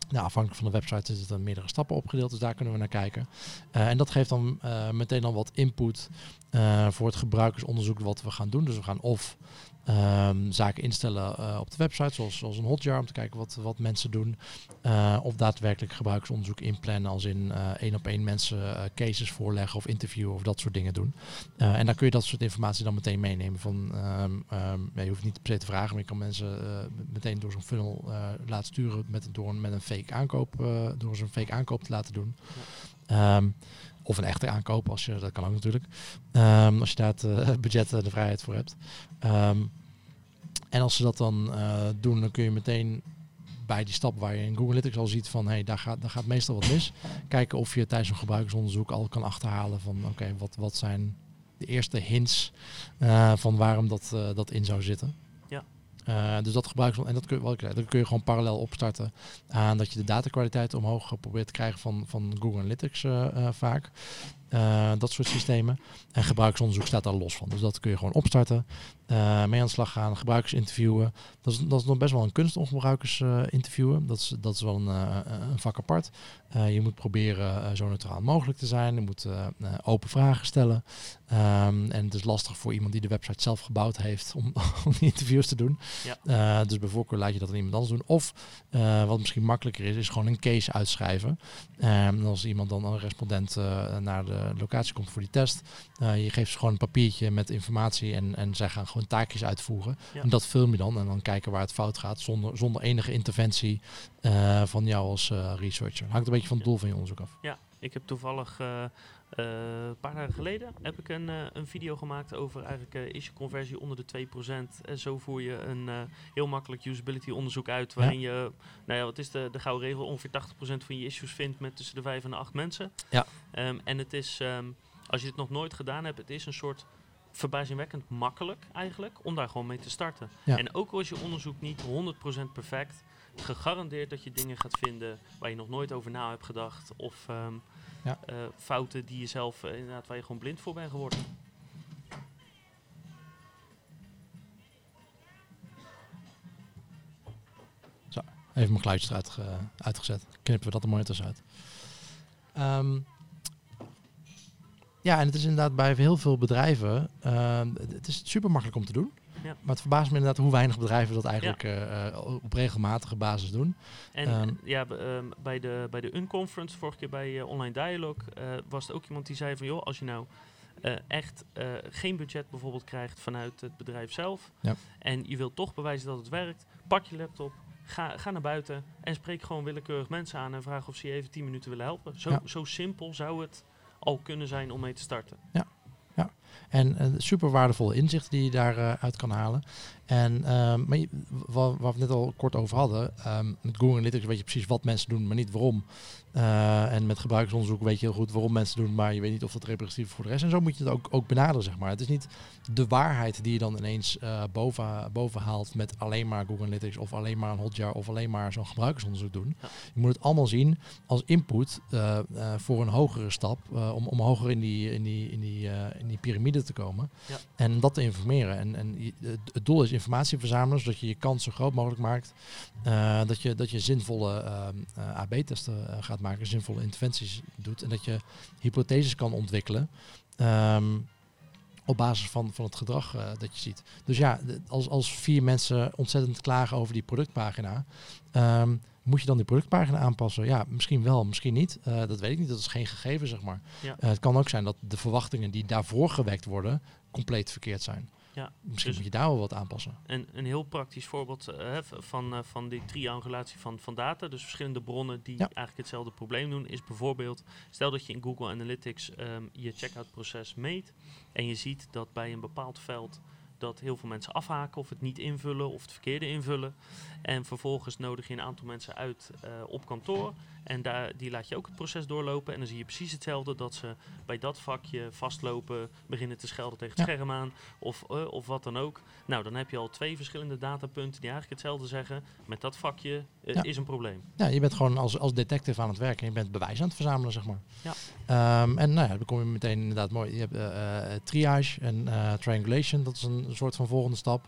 nou, afhankelijk van de website is het meerdere stappen opgedeeld, dus daar kunnen we naar kijken. Uh, en dat geeft dan uh, meteen dan wat input uh, voor het gebruikersonderzoek wat we gaan doen. Dus we gaan of um, zaken instellen uh, op de website, zoals, zoals een hotjar, om te kijken wat, wat mensen doen. Uh, of daadwerkelijk gebruikersonderzoek inplannen, als in uh, één op één mensen cases voorleggen of interviewen of dat soort dingen doen. en dan kun je dat soort informatie dan meteen meenemen. Van, um, um, ja, je hoeft niet per se te vragen, maar je kan mensen meteen door zo'n funnel laten sturen met, door, met een fake aankoop, door een fake aankoop te laten doen. Ja. Of een echte aankoop, als je, dat kan ook natuurlijk. Um, als je daar het uh, budget de vrijheid voor hebt. Um, en als ze dat dan uh, doen, dan kun je meteen bij die stap waar je in Google Analytics al ziet van hé, hey, daar, gaat, daar gaat meestal wat mis. Kijken of je tijdens een gebruikersonderzoek al kan achterhalen van oké, wat, wat zijn de eerste hints uh, van waarom dat, dat in zou zitten. Uh, dus dat gebruik en dat kun, zei, dat kun je gewoon parallel opstarten aan dat je de datakwaliteit omhoog probeert te krijgen van, van Google Analytics uh, uh, vaak. Dat soort systemen. En gebruiksonderzoek staat daar los van. Dus dat kun je gewoon opstarten, mee aan de slag gaan, gebruikers interviewen. Dat is, dat is nog best wel een kunst om gebruikers interviewen. Dat is, dat is wel een, een vak apart. je moet proberen zo neutraal mogelijk te zijn. Je moet open vragen stellen. Um, en het is lastig voor iemand die de website zelf gebouwd heeft om, om die interviews te doen. Ja. Dus bijvoorbeeld laat je dat aan iemand anders doen. Of wat misschien makkelijker is, is gewoon een case uitschrijven. Um, en als iemand dan een respondent naar de locatie komt voor die test, je geeft ze gewoon een papiertje met informatie en, en zij gaan gewoon taakjes uitvoeren. Ja. En dat film je dan en dan kijken waar het fout gaat zonder, zonder enige interventie van jou als researcher. Hangt een beetje van het doel van je onderzoek af. Ja, ik heb toevallig uh, een paar dagen geleden heb ik een, uh, een video gemaakt over eigenlijk uh, issue conversie onder de 2%. En zo voer je een heel makkelijk usability onderzoek uit waarin ja. je, nou ja, wat is de, de gouden regel, ongeveer 80% van je issues vindt met tussen de 5 en de 8 mensen. Ja. Um, en het is, um, als je het nog nooit gedaan hebt, het is een soort verbazingwekkend makkelijk eigenlijk om daar gewoon mee te starten. Ja. En ook als je onderzoek niet 100% perfect, gegarandeerd dat je dingen gaat vinden waar je nog nooit over na hebt gedacht of... Um, ja. Uh, fouten die je zelf uh, inderdaad waar je gewoon blind voor bent geworden. Zo, even mijn geluidjes eruit ge, uitgezet. Knippen we dat er mooi uit. Um, ja, en het is inderdaad bij heel veel bedrijven, uh, het is super makkelijk om te doen. Ja. Maar het verbaast me inderdaad hoe weinig bedrijven dat eigenlijk ja. uh, op regelmatige basis doen. En um, ja, um, bij de, bij de Unconference, vorige keer bij Online Dialog, uh, was er ook iemand die zei van joh, als je nou echt geen budget bijvoorbeeld krijgt vanuit het bedrijf zelf ja. en je wilt toch bewijzen dat het werkt, pak je laptop, Ga, ga, naar buiten en spreek gewoon willekeurig mensen aan en vraag of ze je even 10 minuten willen helpen. Zo, ja. zo simpel zou het al kunnen zijn om mee te starten. Ja, en uh, super waardevolle inzichten die je daaruit uh, uit kan halen. En uh, maar waar, waar, we net al kort over hadden, um, met Google Analytics weet je precies wat mensen doen, maar niet waarom. Uh, en met gebruikersonderzoek weet je heel goed waarom mensen doen, maar je weet niet of dat representatief is voor de rest. En zo moet je het ook, ook benaderen, zeg maar. Het is niet de waarheid die je dan ineens uh, boven, boven haalt met alleen maar Google Analytics of alleen maar een hotjar of alleen maar zo'n gebruikersonderzoek doen. Ja. Je moet het allemaal zien als input uh, voor een hogere stap, om, om hoger in die, in die, in die, in die piramide te komen. Ja. En dat te informeren. En, en het, het doel is informatie verzamelen, zodat je je kans zo groot mogelijk maakt. dat, je, dat je zinvolle AB-testen gaat maken, zinvolle interventies doet en dat je hypotheses kan ontwikkelen. Um, op basis van, van het gedrag uh, dat je ziet. Dus ja, als, als vier mensen ontzettend klagen over die productpagina, um, moet je dan die productpagina aanpassen? Ja, misschien wel, misschien niet. Uh, dat weet ik niet. Dat is geen gegeven, zeg maar. Ja. Uh, het kan ook zijn dat de verwachtingen die daarvoor gewekt worden, compleet verkeerd zijn. Ja, Misschien dus moet je daar wel wat aanpassen. Een, een heel praktisch voorbeeld uh, van, uh, van die triangulatie van, van data, dus verschillende bronnen die ja. eigenlijk hetzelfde probleem doen, is bijvoorbeeld, stel dat je in Google Analytics um, je checkout proces meet en je ziet dat bij een bepaald veld dat heel veel mensen afhaken of het niet invullen of het verkeerde invullen. En vervolgens nodig je een aantal mensen uit uh, op kantoor. En daar, die laat je ook het proces doorlopen. En dan zie je precies hetzelfde dat ze bij dat vakje vastlopen, beginnen te schelden tegen het scherm aan of, uh, of wat dan ook. Nou, dan heb je al twee verschillende datapunten die eigenlijk hetzelfde zeggen. Met dat vakje uh, is een probleem. Ja, je bent gewoon als, als detective aan het werken en je bent bewijs aan het verzamelen, zeg maar. Ja. Um, en nou ja, dan kom je meteen inderdaad mooi. Je hebt triage en triangulation, dat is een, soort van volgende stap.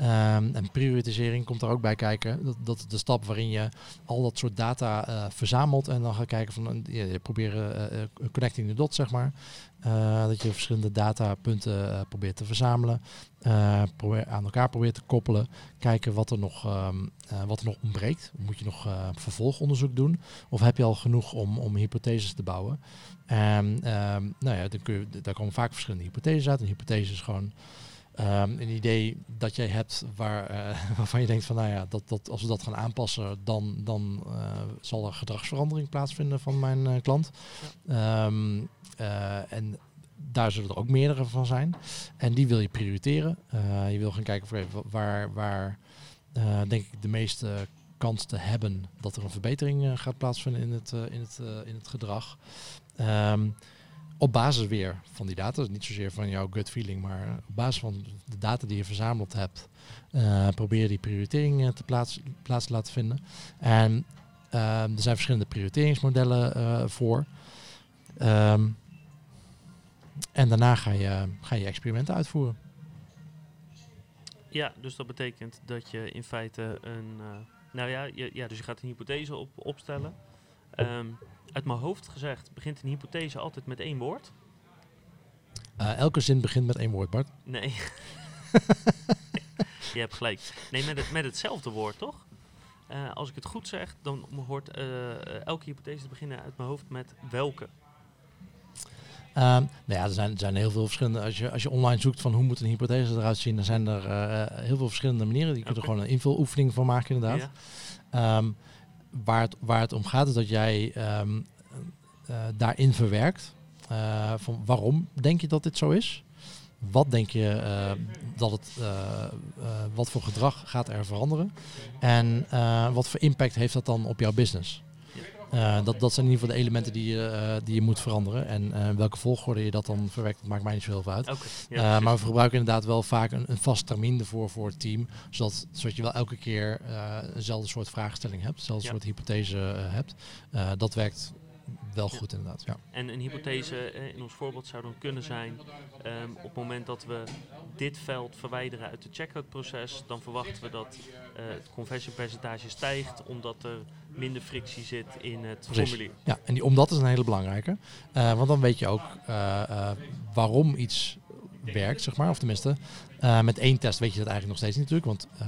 Um, en prioritisering komt er ook bij kijken. Dat, dat is de stap waarin je al dat soort data verzamelt verzamelt en dan ga kijken van je, je proberen uh, connecting the dots zeg maar. Dat je verschillende datapunten probeert te verzamelen, probeer aan elkaar probeert te koppelen, kijken wat er nog, um, wat er nog ontbreekt. Moet je nog vervolgonderzoek doen of heb je al genoeg om, om hypotheses te bouwen? En um, nou ja, dan kun je, daar komen vaak verschillende hypotheses uit. Een hypothese is gewoon Um, een idee dat jij hebt waar, uh, waarvan je denkt van nou ja, dat, dat als we dat gaan aanpassen, dan, dan uh, zal er gedragsverandering plaatsvinden van mijn uh, klant. Ja. Um, en daar zullen er ook meerdere van zijn. En die wil je prioriteren. je wil gaan kijken voor even waar, waar denk ik de meeste kans te hebben dat er een verbetering gaat plaatsvinden in het, in het, in het gedrag. Um, op basis weer van die data, dus niet zozeer van jouw gut feeling, maar op basis van de data die je verzameld hebt, uh, probeer die prioritering te plaats, plaats te laten vinden. En uh, er zijn verschillende prioriteringsmodellen uh, voor. Um, en daarna ga je, ga je experimenten uitvoeren. Ja, dus dat betekent dat je in feite een. nou ja, je, ja, dus je gaat een hypothese op, opstellen. Um, uit mijn hoofd gezegd begint een hypothese altijd met één woord. Uh, elke zin begint met één woord, Bart. Nee. je hebt gelijk. Nee, met, het, met hetzelfde woord, toch? Uh, als ik het goed zeg, dan hoort uh, elke hypothese te beginnen uit mijn hoofd met welke. Um, nou ja, er zijn, er zijn heel veel verschillende. Als je, als je online zoekt van hoe moet een hypothese eruit zien, dan zijn er heel veel verschillende manieren. Je kunt er gewoon een invuloefening van maken, inderdaad. Ja. Um, waar, het, waar het om gaat is dat jij um, uh, daarin verwerkt. Uh, van waarom denk je dat dit zo is? Wat denk je uh, dat het, wat voor gedrag gaat er veranderen? En wat voor impact heeft dat dan op jouw business? Uh, dat, dat zijn in ieder geval de elementen die je, uh, die je moet veranderen. En uh, welke volgorde je dat dan verwerkt, dat maakt mij niet zo heel veel uit. Okay, ja, maar we gebruiken inderdaad wel vaak een, een vast termijn ervoor voor het team. Zodat, zodat je wel elke keer eenzelfde soort vraagstelling hebt, dezelfde ja. soort hypothese hebt. dat werkt wel goed inderdaad. Ja. En een hypothese in ons voorbeeld zou dan kunnen zijn, um, op het moment dat we dit veld verwijderen uit het checkout proces, dan verwachten we dat uh, het conversiepercentage stijgt, omdat er minder frictie zit in het Precies. formulier. Ja, en die omdat is een hele belangrijke. Uh, want dan weet je ook uh, waarom iets werkt, zeg maar. Of tenminste, met één test weet je dat eigenlijk nog steeds niet natuurlijk. Want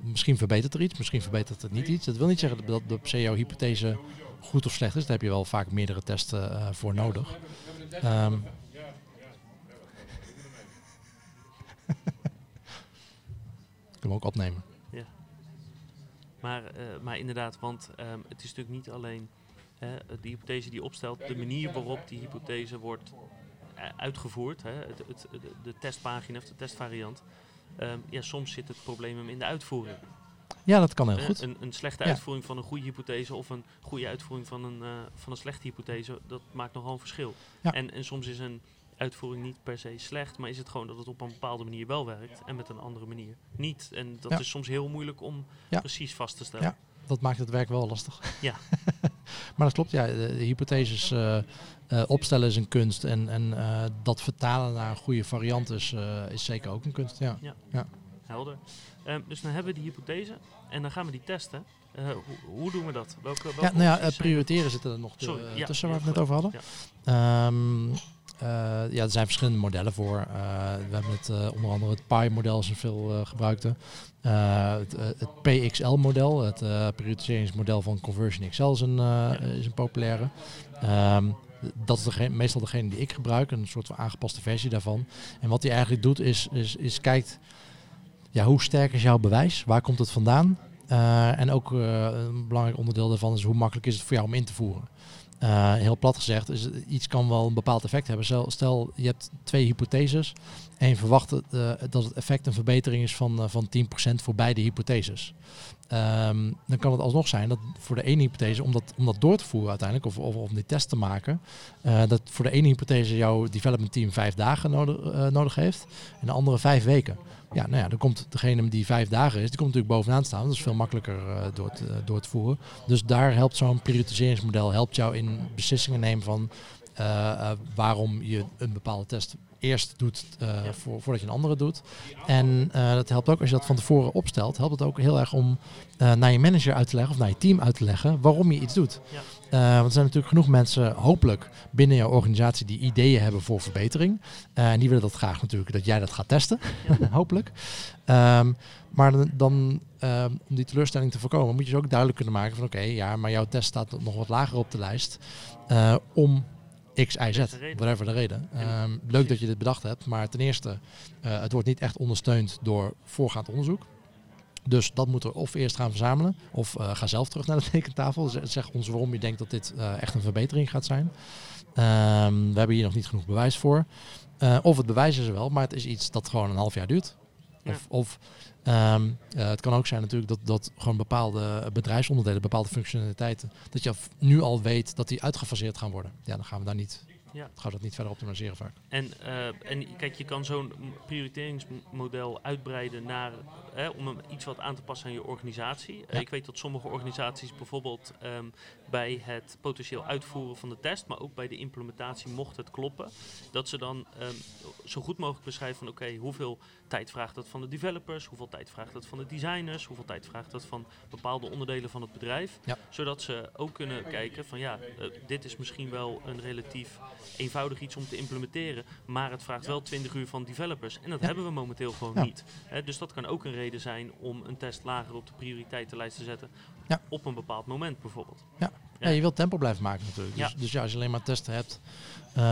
misschien verbetert er iets, misschien verbetert het niet iets. Dat wil niet zeggen dat de CEO hypothese goed of slecht is. Daar heb je wel vaak meerdere testen voor nodig. Um, kunnen we ook opnemen. Maar, uh, maar inderdaad, want um, het is natuurlijk niet alleen uh, de hypothese die opstelt, de manier waarop die hypothese wordt uitgevoerd, hè, het, het, de testpagina of de testvariant. Um, ja, soms zit het probleem hem in de uitvoering. Ja, dat kan heel goed. Een, een slechte uitvoering van een goede hypothese of een goede uitvoering van een, uh, van een slechte hypothese, dat maakt nogal een verschil. Ja. En, en soms is een uitvoering niet per se slecht, maar is het gewoon dat het op een bepaalde manier wel werkt en met een andere manier niet. En dat ja. is soms heel moeilijk om precies vast te stellen. Ja, dat maakt het werk wel lastig. Ja. maar dat klopt, ja. De, hypotheses uh, uh, opstellen is een kunst en, en dat vertalen naar een goede variant is, is zeker ook een kunst. Ja. ja. Helder. Um, dus dan hebben we die hypothese en dan gaan we die testen. Uh, hoe, hoe, doen we dat? Welke, welke ja, nou ja, uh, prioriteren zitten er nog Sorry, ja, tussen waar we het net over hadden. Ja. Um, uh, ja, er zijn verschillende modellen voor. we hebben het onder andere het PI-model is een veel gebruikte. het, het PXL-model, het prioritiseringsmodel van Conversion XL is een, is een populaire. Um, dat is degene, meestal degene die ik gebruik, een soort van aangepaste versie daarvan. En wat hij eigenlijk doet is, is, is kijkt ja, hoe sterk is jouw bewijs? Waar komt het vandaan? Uh, en ook een belangrijk onderdeel daarvan is hoe makkelijk is het voor jou om in te voeren. Heel plat gezegd, is, iets kan wel een bepaald effect hebben. Stel, stel je hebt twee hypotheses en je verwacht dat het effect een verbetering is van, van 10% voor beide hypotheses. Ehm, dan kan het alsnog zijn dat voor de ene hypothese, om dat, om dat door te voeren uiteindelijk, of, of om die test te maken, uh, dat voor de ene hypothese jouw development team vijf dagen nodig, uh, nodig heeft en de andere vijf weken. Ja, nou ja, dan komt degene die vijf dagen is, die komt natuurlijk bovenaan staan. Dat is veel makkelijker uh, door, te, door te voeren. Dus daar helpt zo'n prioritiseringsmodel helpt jou in beslissingen nemen van waarom je een bepaalde test eerst doet voor, voordat je een andere doet. En uh, dat helpt ook als je dat van tevoren opstelt, helpt het ook heel erg om uh, naar je manager uit te leggen of naar je team uit te leggen waarom je iets doet. Ja. want er zijn natuurlijk genoeg mensen, hopelijk binnen jouw organisatie, die ideeën hebben voor verbetering. en die willen dat graag natuurlijk dat jij dat gaat testen, ja. hopelijk. Um, maar dan, um, om die teleurstelling te voorkomen, moet je ze ook duidelijk kunnen maken van oké, ja, maar jouw test staat nog wat lager op de lijst. om X, Y, Z, whatever de reden. Um, leuk dat je dit bedacht hebt, maar ten eerste, uh, het wordt niet echt ondersteund door voorgaand onderzoek. Dus dat moeten we of eerst gaan verzamelen, of uh, ga zelf terug naar de tekentafel. Zeg ons waarom je denkt dat dit uh, echt een verbetering gaat zijn. Um, we hebben hier nog niet genoeg bewijs voor. of het bewijs is er wel, maar het is iets dat gewoon een half jaar duurt. Ja. Of, of um, uh, het kan ook zijn natuurlijk dat, dat gewoon bepaalde bedrijfsonderdelen, bepaalde functionaliteiten, dat je nu al weet dat die uitgefaseerd gaan worden. Ja, dan gaan we daar niet ja. Gaat dat niet verder optimaliseren vaak. En, uh, en kijk, je kan zo'n prioriteringsmodel uitbreiden naar, om hem iets wat aan te passen aan je organisatie. Uh, ik weet dat sommige organisaties bijvoorbeeld um, bij het potentieel uitvoeren van de test, maar ook bij de implementatie, mocht het kloppen, dat ze dan um, zo goed mogelijk beschrijven van oké, okay, hoeveel tijd vraagt dat van de developers, hoeveel tijd vraagt dat van de designers, hoeveel tijd vraagt dat van bepaalde onderdelen van het bedrijf. Ja. Zodat ze ook kunnen kijken van ja, uh, dit is misschien wel een relatief eenvoudig iets om te implementeren. Maar het vraagt wel 20 uur van developers. En dat hebben we momenteel gewoon niet. Hè, dus dat kan ook een reden zijn om een test lager op de prioriteitenlijst te zetten. Op een bepaald moment bijvoorbeeld. Ja. Ja. je wilt tempo blijven maken natuurlijk. Dus, dus ja, als je alleen maar testen hebt uh,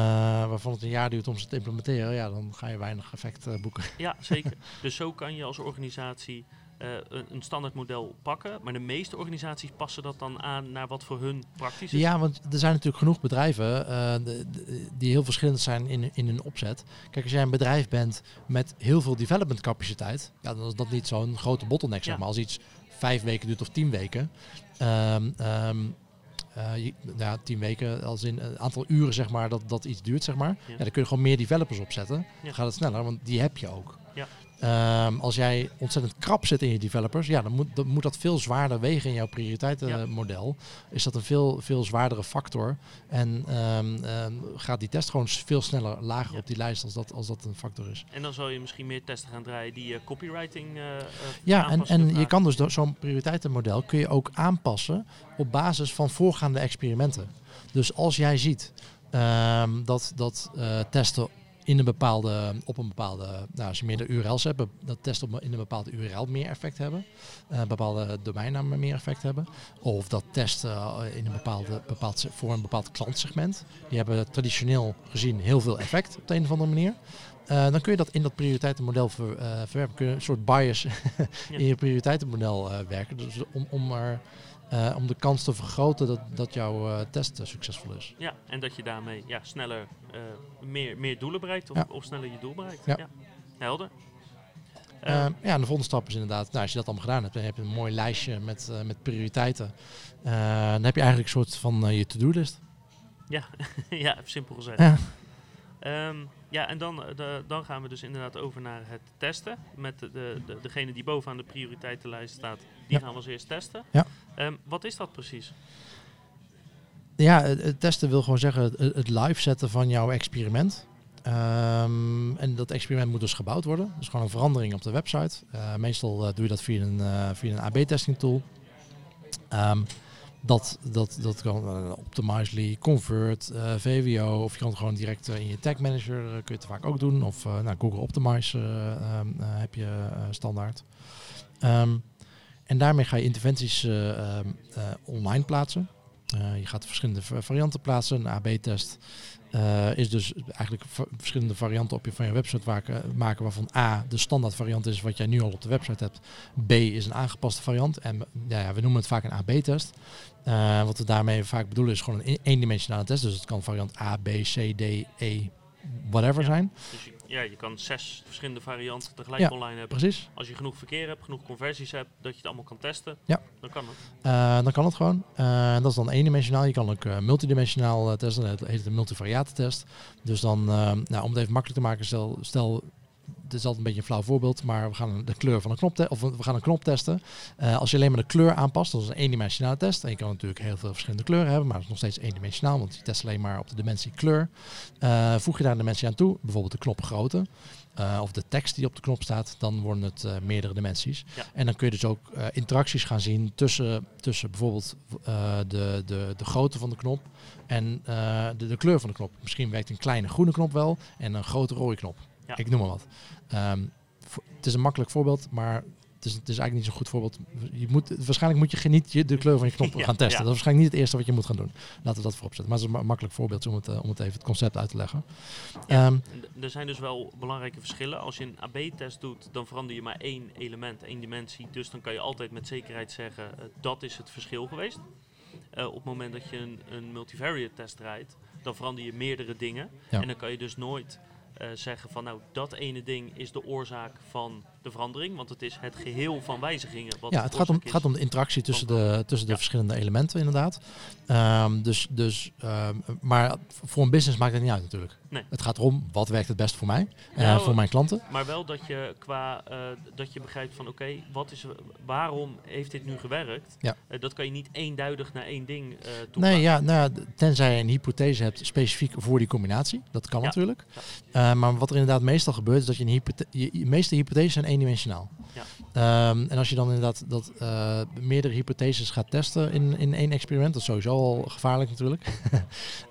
waarvan het een jaar duurt om ze te implementeren, ja, dan ga je weinig effect uh, boeken. Ja, zeker. dus zo kan je als organisatie uh, een, een standaard model pakken. Maar de meeste organisaties passen dat dan aan naar wat voor hun praktisch is. Ja, want er zijn natuurlijk genoeg bedrijven uh, de, de, die heel verschillend zijn in, in hun opzet. Kijk, als jij een bedrijf bent met heel veel development capaciteit, ja, dan is dat niet zo'n grote bottleneck. Zeg maar. Als iets vijf weken duurt of tien weken. Um, um, uh, je, ja, tien weken, als in een aantal uren zeg maar, dat, dat iets duurt, zeg maar. Ja. ja dan kun je gewoon meer developers opzetten. Dan gaat het sneller, want die heb je ook. Ja. Um, als jij ontzettend krap zit in je developers, ja, dan moet, dan moet dat veel zwaarder wegen in jouw prioriteitenmodel. Ja. Is dat een veel, veel zwaardere factor. En um, um, gaat die test gewoon veel sneller lager ja. op die lijst als dat, als dat een factor is. En dan zal je misschien meer testen gaan draaien die uh, copywriting uh, Ja, en, en je kan dus zo'n prioriteitenmodel kun je ook aanpassen op basis van voorgaande experimenten. Dus als jij ziet dat, dat uh, testen in een bepaalde, op een bepaalde, nou, als je meerdere URL's hebt, dat testen op in een bepaalde URL meer effect hebben, uh, bepaalde domeinnamen meer effect hebben, of dat testen uh, in een bepaalde, bepaald, voor een bepaald klantsegment, die hebben traditioneel gezien heel veel effect op de een of andere manier. Uh, dan kun je dat in dat prioriteitenmodel ver, verwerpen. Kun je een soort bias in je prioriteitenmodel werken. Dus om, om er uh, om de kans te vergroten dat, dat jouw uh, test uh, succesvol is. Ja, en dat je daarmee ja, sneller meer, meer doelen bereikt of, ja. of, sneller je doel bereikt. Ja. ja. Helder. ja, en de volgende stap is inderdaad, nou, als je dat allemaal gedaan hebt, dan heb je een mooi lijstje met, met prioriteiten. dan heb je eigenlijk een soort van je to-do-list. Ja, ja, simpel gezegd. Ja. Um, ja, en dan, de, dan gaan we dus inderdaad over naar het testen. Met de, de, degene die bovenaan de prioriteitenlijst staat, die gaan we als eerst testen. Ja. Um, wat is dat precies? Ja, het, testen wil gewoon zeggen het, live zetten van jouw experiment. Um, en dat experiment moet dus gebouwd worden. Dus gewoon een verandering op de website. Uh, meestal uh, doe je dat via een, uh, via een AB-testing tool. Um, dat, dat, dat kan Optimizely, Convert, VWO of je kan het gewoon direct in je tag manager kun je het vaak ook doen. Of nou, Google Optimize heb je standaard. Um, en daarmee ga je interventies um, online plaatsen. je gaat verschillende varianten plaatsen. Een AB-test is dus eigenlijk verschillende varianten op je van je website maken, maken, waarvan A de standaard variant is wat jij nu al op de website hebt. B is een aangepaste variant. En ja, we noemen het vaak een AB-test. Uh, wat we daarmee vaak bedoelen is gewoon een eendimensionale test. Dus het kan variant A, B, C, D, E, whatever zijn. Dus ja, je kan zes verschillende varianten tegelijk online hebben. Precies. Als je genoeg verkeer hebt, genoeg conversies hebt, dat je het allemaal kan testen, ja. dan kan het. Uh, dan kan het gewoon. Uh, dat is dan eendimensionaal. Je kan ook uh, multidimensionaal testen. Dat heet een multivariate-test. Dus dan, nou, om het even makkelijk te maken, stel, stel het is altijd een beetje een flauw voorbeeld, maar we gaan de kleur van een knop, of we gaan een knop testen. Uh, als je alleen maar de kleur aanpast, dat is een eendimensionale test. En je kan natuurlijk heel veel verschillende kleuren hebben, maar het is nog steeds eendimensionaal, want je test alleen maar op de dimensie kleur. Uh, voeg je daar een dimensie aan toe, bijvoorbeeld de knopgrootte. Uh, of de tekst die op de knop staat, dan worden het uh, meerdere dimensies. Ja. En dan kun je dus ook uh, interacties gaan zien tussen, tussen bijvoorbeeld de, de, de grootte van de knop en de, de kleur van de knop. Misschien werkt een kleine groene knop wel en een grote rode knop. Ja. Ik noem maar wat. Um, het is een makkelijk voorbeeld, maar het is, het is eigenlijk niet zo'n goed voorbeeld. Je moet, waarschijnlijk moet je niet je, de kleur van je knop Ja, gaan testen. ja. Dat is waarschijnlijk niet het eerste wat je moet gaan doen. Laten we dat voorop zetten. Maar het is een ma- makkelijk voorbeeld om het, uh, om het even het concept uit te leggen. Ja. Um, Er zijn dus wel belangrijke verschillen. Als je een AB-test doet, dan verander je maar één element, één dimensie. Dus dan kan je altijd met zekerheid zeggen, uh, dat is het verschil geweest. Uh, op het moment dat je een, een multivariate test draait, dan verander je meerdere dingen. En dan kan je dus nooit zeggen van nou dat ene ding is de oorzaak van de verandering. Want het is het geheel van wijzigingen. Wat ja, het gaat om, gaat om de interactie tussen de, tussen de Ja. verschillende elementen inderdaad. Um, dus, dus, um, maar voor een business maakt het niet uit natuurlijk. Nee. Het gaat erom wat werkt het best voor mij en Nou, voor mijn klanten. Maar wel dat je qua uh, dat je begrijpt van oké, wat is waarom heeft dit nu gewerkt? Ja. Uh, dat kan je niet eenduidig naar één ding toepassen. Nee, ja, nou, ja, tenzij je een hypothese hebt specifiek voor die combinatie. Dat kan Ja. natuurlijk. Maar wat er inderdaad meestal gebeurt, is dat je een hypothe je, meeste hypotheses zijn eendimensionaal. Ja. Um, en als je dan inderdaad dat uh, meerdere hypotheses gaat testen in, in één experiment, dat is sowieso al gevaarlijk natuurlijk.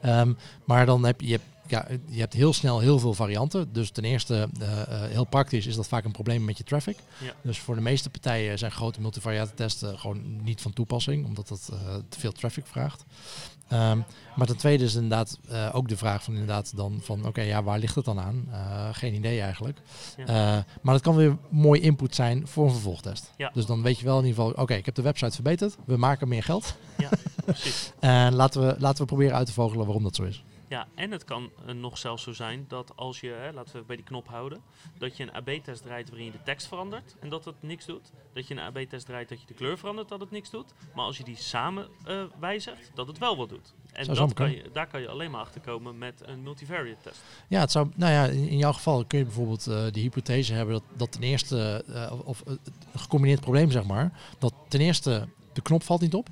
um, maar dan heb je, je, hebt, ja, je hebt heel snel heel veel varianten. Dus ten eerste, uh, uh, heel praktisch is dat vaak een probleem met je traffic. Ja. Dus voor de meeste partijen zijn grote multivariate testen gewoon niet van toepassing, omdat dat uh, te veel traffic vraagt. Um, maar ten tweede is inderdaad uh, ook de vraag van inderdaad dan van oké, okay, ja, waar ligt het dan aan? Geen idee eigenlijk. Ja. Maar dat kan weer mooi input zijn voor een vervolgtest. Ja. Dus dan weet je wel in ieder geval, oké, okay, ik heb de website verbeterd, we maken meer geld. Ja, precies. en laten we, laten we proberen uit te vogelen waarom dat zo is. Ja, en het kan uh, nog zelfs zo zijn dat als je, hè, laten we bij die knop houden, dat je een AB-test draait waarin je de tekst verandert en dat het niks doet. Dat je een AB-test draait dat je de kleur verandert, dat het niks doet. Maar als je die samen uh, wijzigt, dat het wel wat doet. En dat kan je, daar kan je alleen maar achter komen met een multivariate test. Ja, het zou, nou ja, in jouw geval kun je bijvoorbeeld uh, de hypothese hebben dat, dat ten eerste, uh, of een gecombineerd probleem zeg maar, dat ten eerste de knop valt niet op.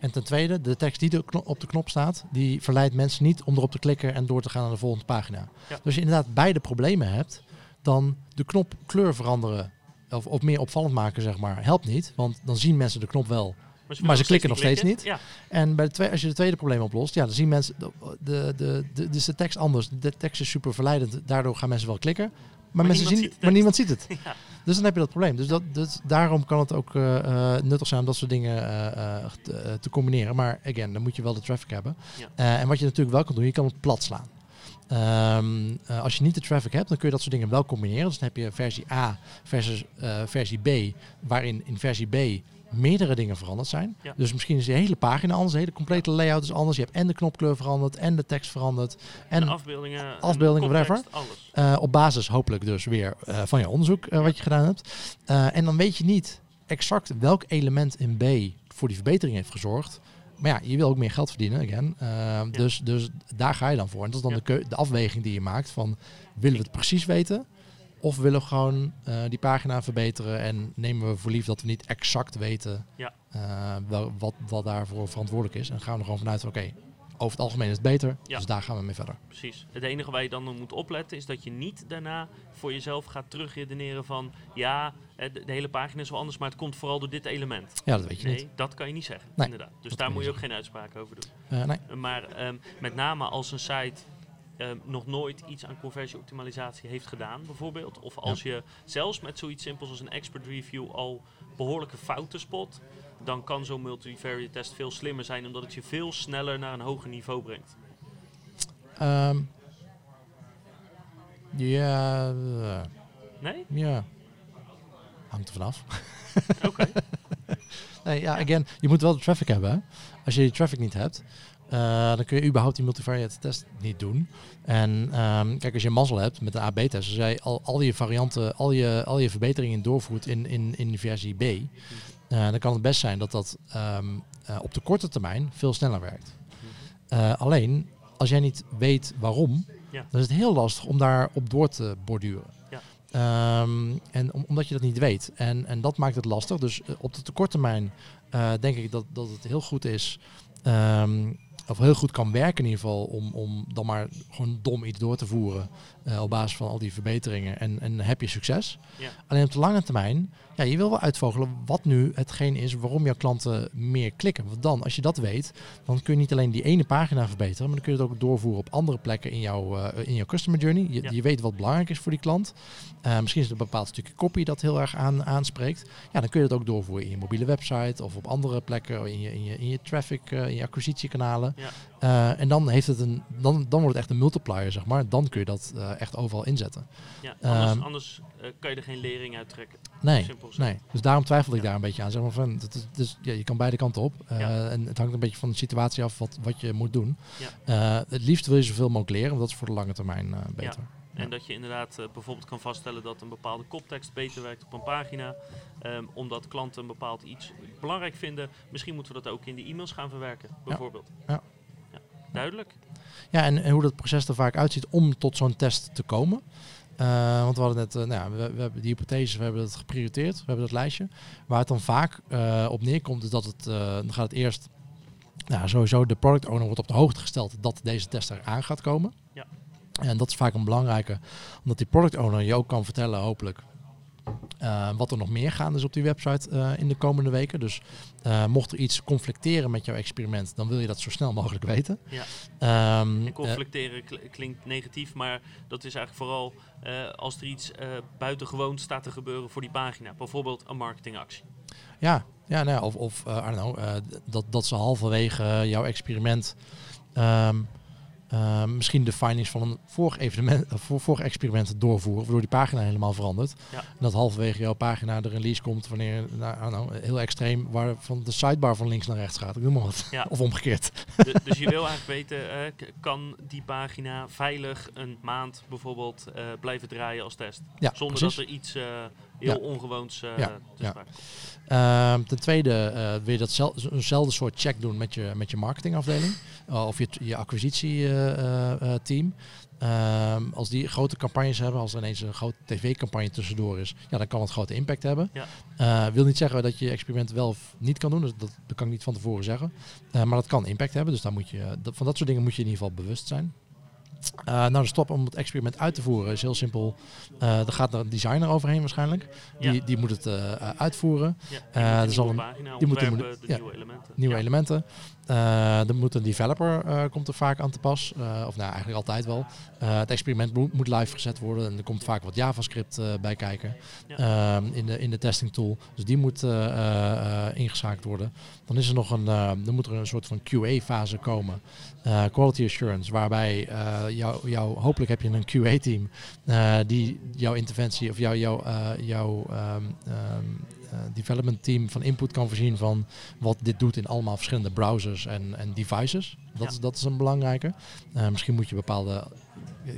En ten tweede, de tekst die op de knop staat, die verleidt mensen niet om erop te klikken en door te gaan naar de volgende pagina. Ja. Dus als je inderdaad beide problemen hebt, dan de knop kleur veranderen of, of meer opvallend maken, zeg maar, helpt niet. Want dan zien mensen de knop wel, maar ze, maar ze klikken nog steeds niet. Ja. En bij de twee, als je de tweede probleem oplost, ja, dan zien mensen, de, de, de, de, dus de tekst anders. De tekst is super verleidend, daardoor gaan mensen wel klikken. Maar, Maar mensen niemand zien, ziet het maar echt. niemand ziet het. Ja. Dus dan heb je dat probleem. Dus, dat, dus daarom kan het ook uh, uh, nuttig zijn om dat soort dingen uh, te, te, combineren. Maar again, dan moet je wel de traffic hebben. Ja. en wat je natuurlijk wel kan doen, je kan het plat slaan. Um, als je niet de traffic hebt, dan kun je dat soort dingen wel combineren. Dus dan heb je versie A versus versie B, waarin in versie B meerdere dingen veranderd zijn. Ja. Dus misschien is de hele pagina anders, de hele complete layout is anders. Je hebt en de knopkleur veranderd en de tekst veranderd. En de afbeeldingen, afbeeldingen, whatever. Uh, op basis hopelijk dus weer uh, van je onderzoek uh, wat je gedaan hebt. En dan weet je niet exact welk element in B voor die verbetering heeft gezorgd. Maar ja, je wil ook meer geld verdienen, again. Ja. dus, dus daar ga je dan voor. En dat is dan Ja. de, de afweging die je maakt van... willen we het precies weten... Of willen we gewoon uh, die pagina verbeteren en nemen we voor lief dat we niet exact weten Ja. uh, wel, wat, wat daarvoor verantwoordelijk is. En gaan we er gewoon vanuit van oké, okay, over het algemeen is het beter, Ja. dus daar gaan we mee verder. Precies. Het enige waar je dan moet opletten is dat je niet daarna voor jezelf gaat terugredeneren van ja, de, de hele pagina is wel anders, maar het komt vooral door dit element. Ja, dat weet je nee, niet. dat kan je niet zeggen, Nee, inderdaad. Dus daar moet je ook geen uitspraak over doen. Uh, nee. Maar um, met name als een site um, nog nooit iets aan conversieoptimalisatie heeft gedaan, bijvoorbeeld. Of als ja. je zelfs met zoiets simpels als een expert review al behoorlijke fouten spot. dan kan zo'n multivariate test veel slimmer zijn, omdat het je veel sneller naar een hoger niveau brengt. Ehm, ja. eh, Nee? ja. Hangt er vanaf. Oké. Nee, ja, again, je moet wel de traffic hebben. Als je die traffic niet hebt, eh, dan kun je überhaupt die multivariate test niet doen. En ehm, kijk, als je mazzel hebt met de AB-test, als jij al, al je varianten, al je, al je verbeteringen doorvoert in, in, in versie B, eh, dan kan het best zijn dat dat ehm, eh, op de korte termijn veel sneller werkt. Alleen, als jij niet weet waarom, Ja. dan is het heel lastig om daar op door te borduren. Ja. Ehm, en om- omdat je dat niet weet. En, en dat maakt het lastig. Dus op de tekorttermijn eh denk ik dat, dat het heel goed is. Of heel goed kan werken in ieder geval om, om dan maar gewoon dom iets door te voeren eh, op basis van al die verbeteringen en, en heb je succes. Ja. Alleen op de lange termijn, ja, je wil wel uitvogelen wat nu hetgeen is waarom jouw klanten meer klikken. Want dan, als je dat weet, dan kun je niet alleen die ene pagina verbeteren, maar dan kun je het ook doorvoeren op andere plekken in jouw, eh, in jouw customer journey. Je, Ja. je weet wat belangrijk is voor die klant. Eh, misschien is het een bepaald stukje copy dat heel erg aan, aanspreekt. Ja, dan kun je het ook doorvoeren in je mobiele website of op andere plekken, in je, in je, in je traffic, eh, in je acquisitiekanalen. Ja. En dan, heeft het een, dan, dan wordt het echt een multiplier, zeg maar. Dan kun je dat echt overal inzetten. Ja, anders, Ehm, anders kan je er geen lering uit trekken. Nee, nee. Dus daarom twijfelde ik Ja. daar een beetje aan. Zeg maar van, het is, dus, ja, je kan beide kanten op. Eh, Ja. En het hangt een beetje van de situatie af wat, wat je moet doen. Ja. Eh, het liefst wil je zoveel mogelijk leren, want dat is voor de lange termijn eh, beter. En dat je inderdaad bijvoorbeeld kan vaststellen dat een bepaalde koptekst beter werkt op een pagina. ehm, omdat klanten een bepaald iets belangrijk vinden. Misschien moeten we dat ook in de e-mails gaan verwerken, bijvoorbeeld. Ja. Ja, Duidelijk? Ja, en, en hoe dat proces er vaak uitziet om tot zo'n test te komen. Eh, want we hadden net, eh, nou ja, we, we hebben die hypotheses, we hebben het geprioriteerd, we hebben dat lijstje. Waar het dan vaak eh, op neerkomt, is dat het, dan gaat het eerst, nou sowieso de product owner wordt op de hoogte gesteld dat deze test eraan gaat komen. Ja. En dat is vaak een belangrijke, omdat die product owner je ook kan vertellen, hopelijk, eh, wat er nog meer gaande is op die website eh, in de komende weken. Dus eh, mocht er iets conflicteren met jouw experiment, dan wil je dat zo snel mogelijk weten. Ja. Ehm, En conflicteren kl- klinkt negatief, maar dat is eigenlijk vooral als er iets buitengewoon staat te gebeuren voor die pagina. Bijvoorbeeld een marketingactie. Ja, ja nou ja, of, of know, dat, dat ze halverwege jouw experiment ehm, eh, misschien de findings van een vorig, evenement, eh, vorig experiment doorvoeren, waardoor die pagina helemaal verandert. Ja. En dat halverwege jouw pagina de release komt wanneer, nou, don't know, heel extreem, waar van de sidebar van links naar rechts gaat. Ik noem maar wat. Ja. Of omgekeerd. Du- dus je wil eigenlijk weten, eh, kan die pagina veilig een maand bijvoorbeeld blijven draaien als test? Ja, Zonder precies. dat er iets heel ongewoons eh Ja, te. Ehm, ten tweede eh, wil je dat zel- eenzelfde soort check doen met je, met je marketingafdeling uh, of je, je acquisitieteam. Ehm, als die grote campagnes hebben, als er ineens een grote tv-campagne tussendoor is, ja, dan kan het grote impact hebben. Ja. Eh, wil niet zeggen dat je experiment wel of niet kan doen, dus dat, dat kan ik niet van tevoren zeggen. Eh, maar dat kan impact hebben, dus daar moet je, dat, van dat soort dingen moet je in ieder geval bewust zijn. Eh, nou, de stap om het experiment uit te voeren is heel simpel. Eh er gaat een designer overheen waarschijnlijk. Die, Ja. die moet het eh, uitvoeren. Ja, moet een zal nieuwe een- pagina die die de ja. nieuwe elementen. Nieuwe elementen. Eh, er moet een developer eh, komt er vaak aan te pas. Eh, of nou, eigenlijk altijd wel. Het experiment moet, moet live gezet worden. En er komt vaak wat JavaScript bij kijken. Ehm, in, de, in de testing tool. Dus die moet ingeschakeld worden. Dan is er nog een, dan moet er een soort van QA-fase komen. Quality assurance. Waarbij jou, jou, hopelijk heb je een QA-team die jouw interventie of jouw, jouw, eh, jouw ehm, ehm, eh, development team van input kan voorzien van wat dit doet in allemaal verschillende browsers en, en devices. Dat, Ja. is, dat is een belangrijke. Eh, misschien moet je bepaalde.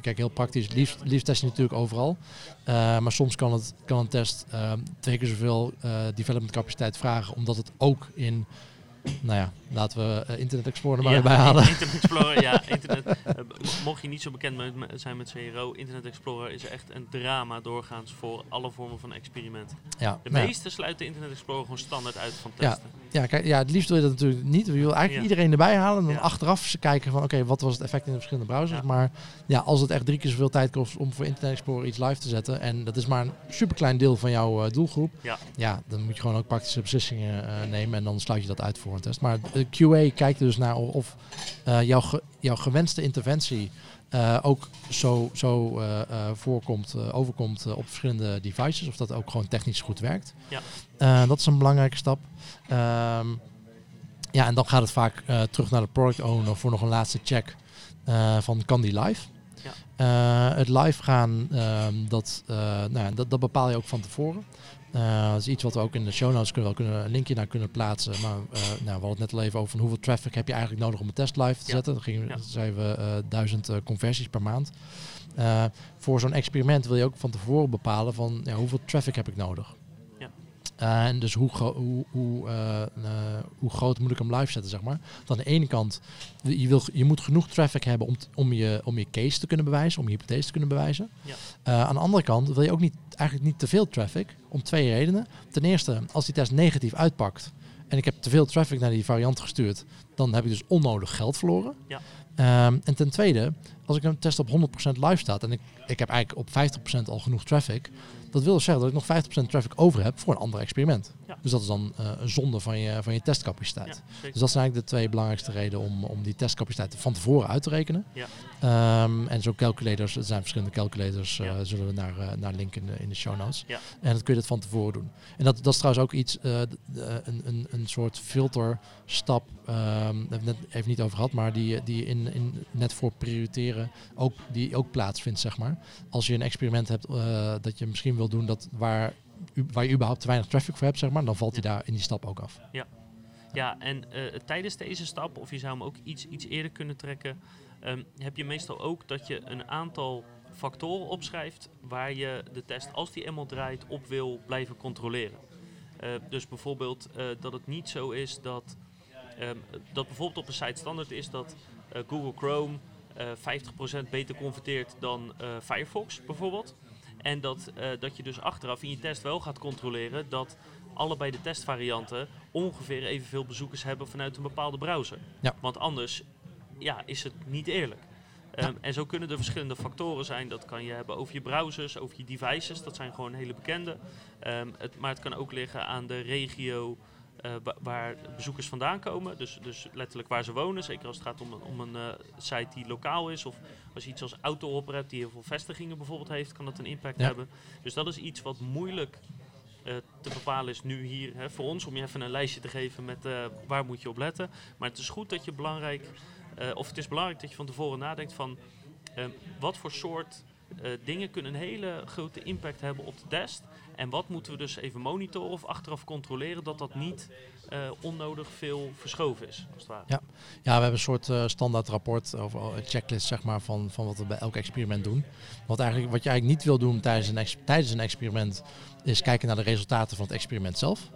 Kijk, heel praktisch. Liefst, liefst test je natuurlijk overal. Eh, maar soms kan, het, kan een test eh, twee keer zoveel eh, development capaciteit vragen, omdat het ook in. Nou ja, laten we eh, Internet Explorer er maar Ja, bij halen. Internet Explorer, ja. Internet, eh, mocht je niet zo bekend zijn met CRO, Internet Explorer is echt een drama doorgaans voor alle vormen van experimenten. Ja, De nou ja. meeste sluiten Internet Explorer gewoon standaard uit van Ja. testen. Ja, kijk, ja, het liefst wil je dat natuurlijk niet. Je wil eigenlijk Ja. iedereen erbij halen en dan Ja. achteraf kijken van oké, wat was het effect in de verschillende browsers. Ja. Maar ja, als het echt drie keer zoveel tijd kost om voor Internet Explorer iets live te zetten en dat is maar een superklein deel van jouw eh, doelgroep, Ja. ja, dan moet je gewoon ook praktische beslissingen nemen en dan sluit je dat uit voor een test. Maar de QA kijkt dus naar of, eh, jouw ge- jouw gewenste interventie uh, ook zo, zo uh, voorkomt, overkomt op verschillende devices. Of dat ook gewoon technisch goed werkt. Ja. dat is een belangrijke stap. Um, ja, en dan gaat het vaak terug naar de product owner voor nog een laatste check van kan die live. Ja. het live gaan, ehm, dat, nou, dat, dat bepaal je ook van tevoren. Uh, dat is iets wat we ook in de show notes kunnen, wel kunnen, een linkje naar kunnen plaatsen. Maar uh, nou, we hadden het net al even over hoeveel traffic heb je eigenlijk nodig om een test live te zetten. Dan gingen, ja. zeiden we uh, duizend conversies per maand. voor zo'n experiment wil je ook van tevoren bepalen van ja, hoeveel traffic heb ik nodig. Uh, en dus hoe, hoe, hoe, uh, uh, hoe groot moet ik hem live zetten, zeg maar. Dan aan de ene kant, je, wil, je moet genoeg traffic hebben om, om, je, om je case te kunnen bewijzen, om je hypothese te kunnen bewijzen. Ja. aan de andere kant wil je ook niet, eigenlijk niet te veel traffic, om twee redenen. Ten eerste, als die test negatief uitpakt en ik heb te veel traffic naar die variant gestuurd, dan heb ik dus onnodig geld verloren. Ja. Um, en ten tweede, als ik een test op 100% live staat en ik, ik heb eigenlijk op 50% al genoeg traffic, dat wil dus zeggen dat ik nog 50% traffic over heb voor een ander experiment. Dus dat is dan uh, een zonde van je, van je testcapaciteit. dus dat zijn eigenlijk de twee belangrijkste redenen om, om die testcapaciteit van tevoren uit te rekenen. Ja. Um, en zo calculators, er zijn verschillende calculators, uh, zullen we naar, uh, naar linken in de, in de show notes. En dat kun je dat van tevoren doen. En dat, dat is trouwens ook iets, een, een, een soort filterstap, um, daar hebben we net even niet over gehad, maar die, die in, in net voor prioriteren ook, die ook plaatsvindt, zeg maar. Als je een experiment hebt dat je misschien wil doen dat waar, waar je überhaupt te weinig traffic voor hebt, zeg maar, dan valt hij daar in die stap ook af. Ja, ja en tijdens deze stap, of je zou hem ook iets, iets eerder kunnen trekken, um, heb je meestal ook dat je een aantal factoren opschrijft waar je de test, als die eenmaal draait, op wil blijven controleren. Uh, dus bijvoorbeeld uh, dat het niet zo is dat, um, dat bijvoorbeeld op een site standaard is dat Google Chrome 50% beter converteert dan Firefox bijvoorbeeld. En dat, dat je dus achteraf in je test wel gaat controleren dat allebei de testvarianten ongeveer evenveel bezoekers hebben vanuit een bepaalde browser. Ja. Want anders ja, is het niet eerlijk. Um, en zo kunnen er verschillende factoren zijn. Dat kan je hebben over je browsers, over je devices. Dat zijn gewoon hele bekende. Um, het, maar het kan ook liggen aan de regio uh, waar bezoekers vandaan komen. Dus, dus letterlijk waar ze wonen. Zeker als het gaat om, om een uh, site die lokaal is. Of als je iets als auto hebt die heel veel vestigingen bijvoorbeeld heeft, kan dat een impact hebben. Dus dat is iets wat moeilijk uh, te bepalen is nu hier hè, voor ons. Om je even een lijstje te geven met waar moet je op letten. Maar het is goed dat je belangrijk, of het is belangrijk dat je van tevoren nadenkt van wat voor soort dingen kunnen een hele grote impact hebben op de test. En wat moeten we dus even monitoren of achteraf controleren dat dat niet uh, onnodig veel verschoven is. Ja, ja we hebben een soort uh, standaard rapport of een checklist zeg maar, van, van wat we bij elk experiment doen. Wat, eigenlijk, wat je eigenlijk niet wil doen tijdens een, tijdens een experiment, is kijken naar de resultaten van het experiment zelf.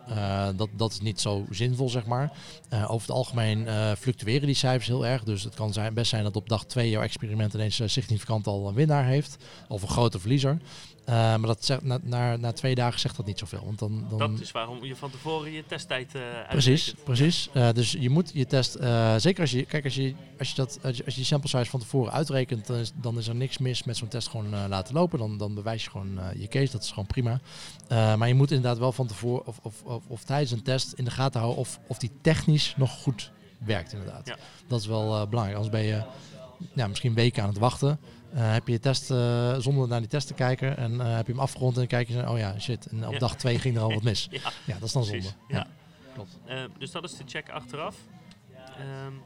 Dat, dat is niet zo zinvol, zeg maar. over het algemeen fluctueren die cijfers heel erg. Dus het kan zijn, best zijn dat op dag 2 jouw experiment ineens significant al een winnaar heeft. Of een grote verliezer. Uh, maar dat zegt, na, na, na, twee dagen zegt dat niet zoveel. Want dan, dan dat is waarom je van tevoren je testtijd uh, Precies, precies. Uh, dus je moet je test, zeker als je, kijk, als je, als je, dat, als je, als je sample size van tevoren uitrekent, dan is, dan is er niks mis met zo'n test gewoon laten lopen. Dan, dan bewijs je gewoon je case, dat is gewoon prima. maar je moet inderdaad wel van tevoren of, of, of, of, tijdens een test in de gaten houden of, of die technisch nog goed werkt inderdaad. Ja. Dat is wel belangrijk, anders ben je ja, misschien weken aan het wachten. Uh, heb je je test uh, zonder naar die test te kijken en uh, heb je hem afgerond en kijk je, oh ja, shit. En op ja. dag 2 ging er al wat mis. ja. ja, dat is dan zonde. Ja. Klopt. dus dat is de check achteraf. Um.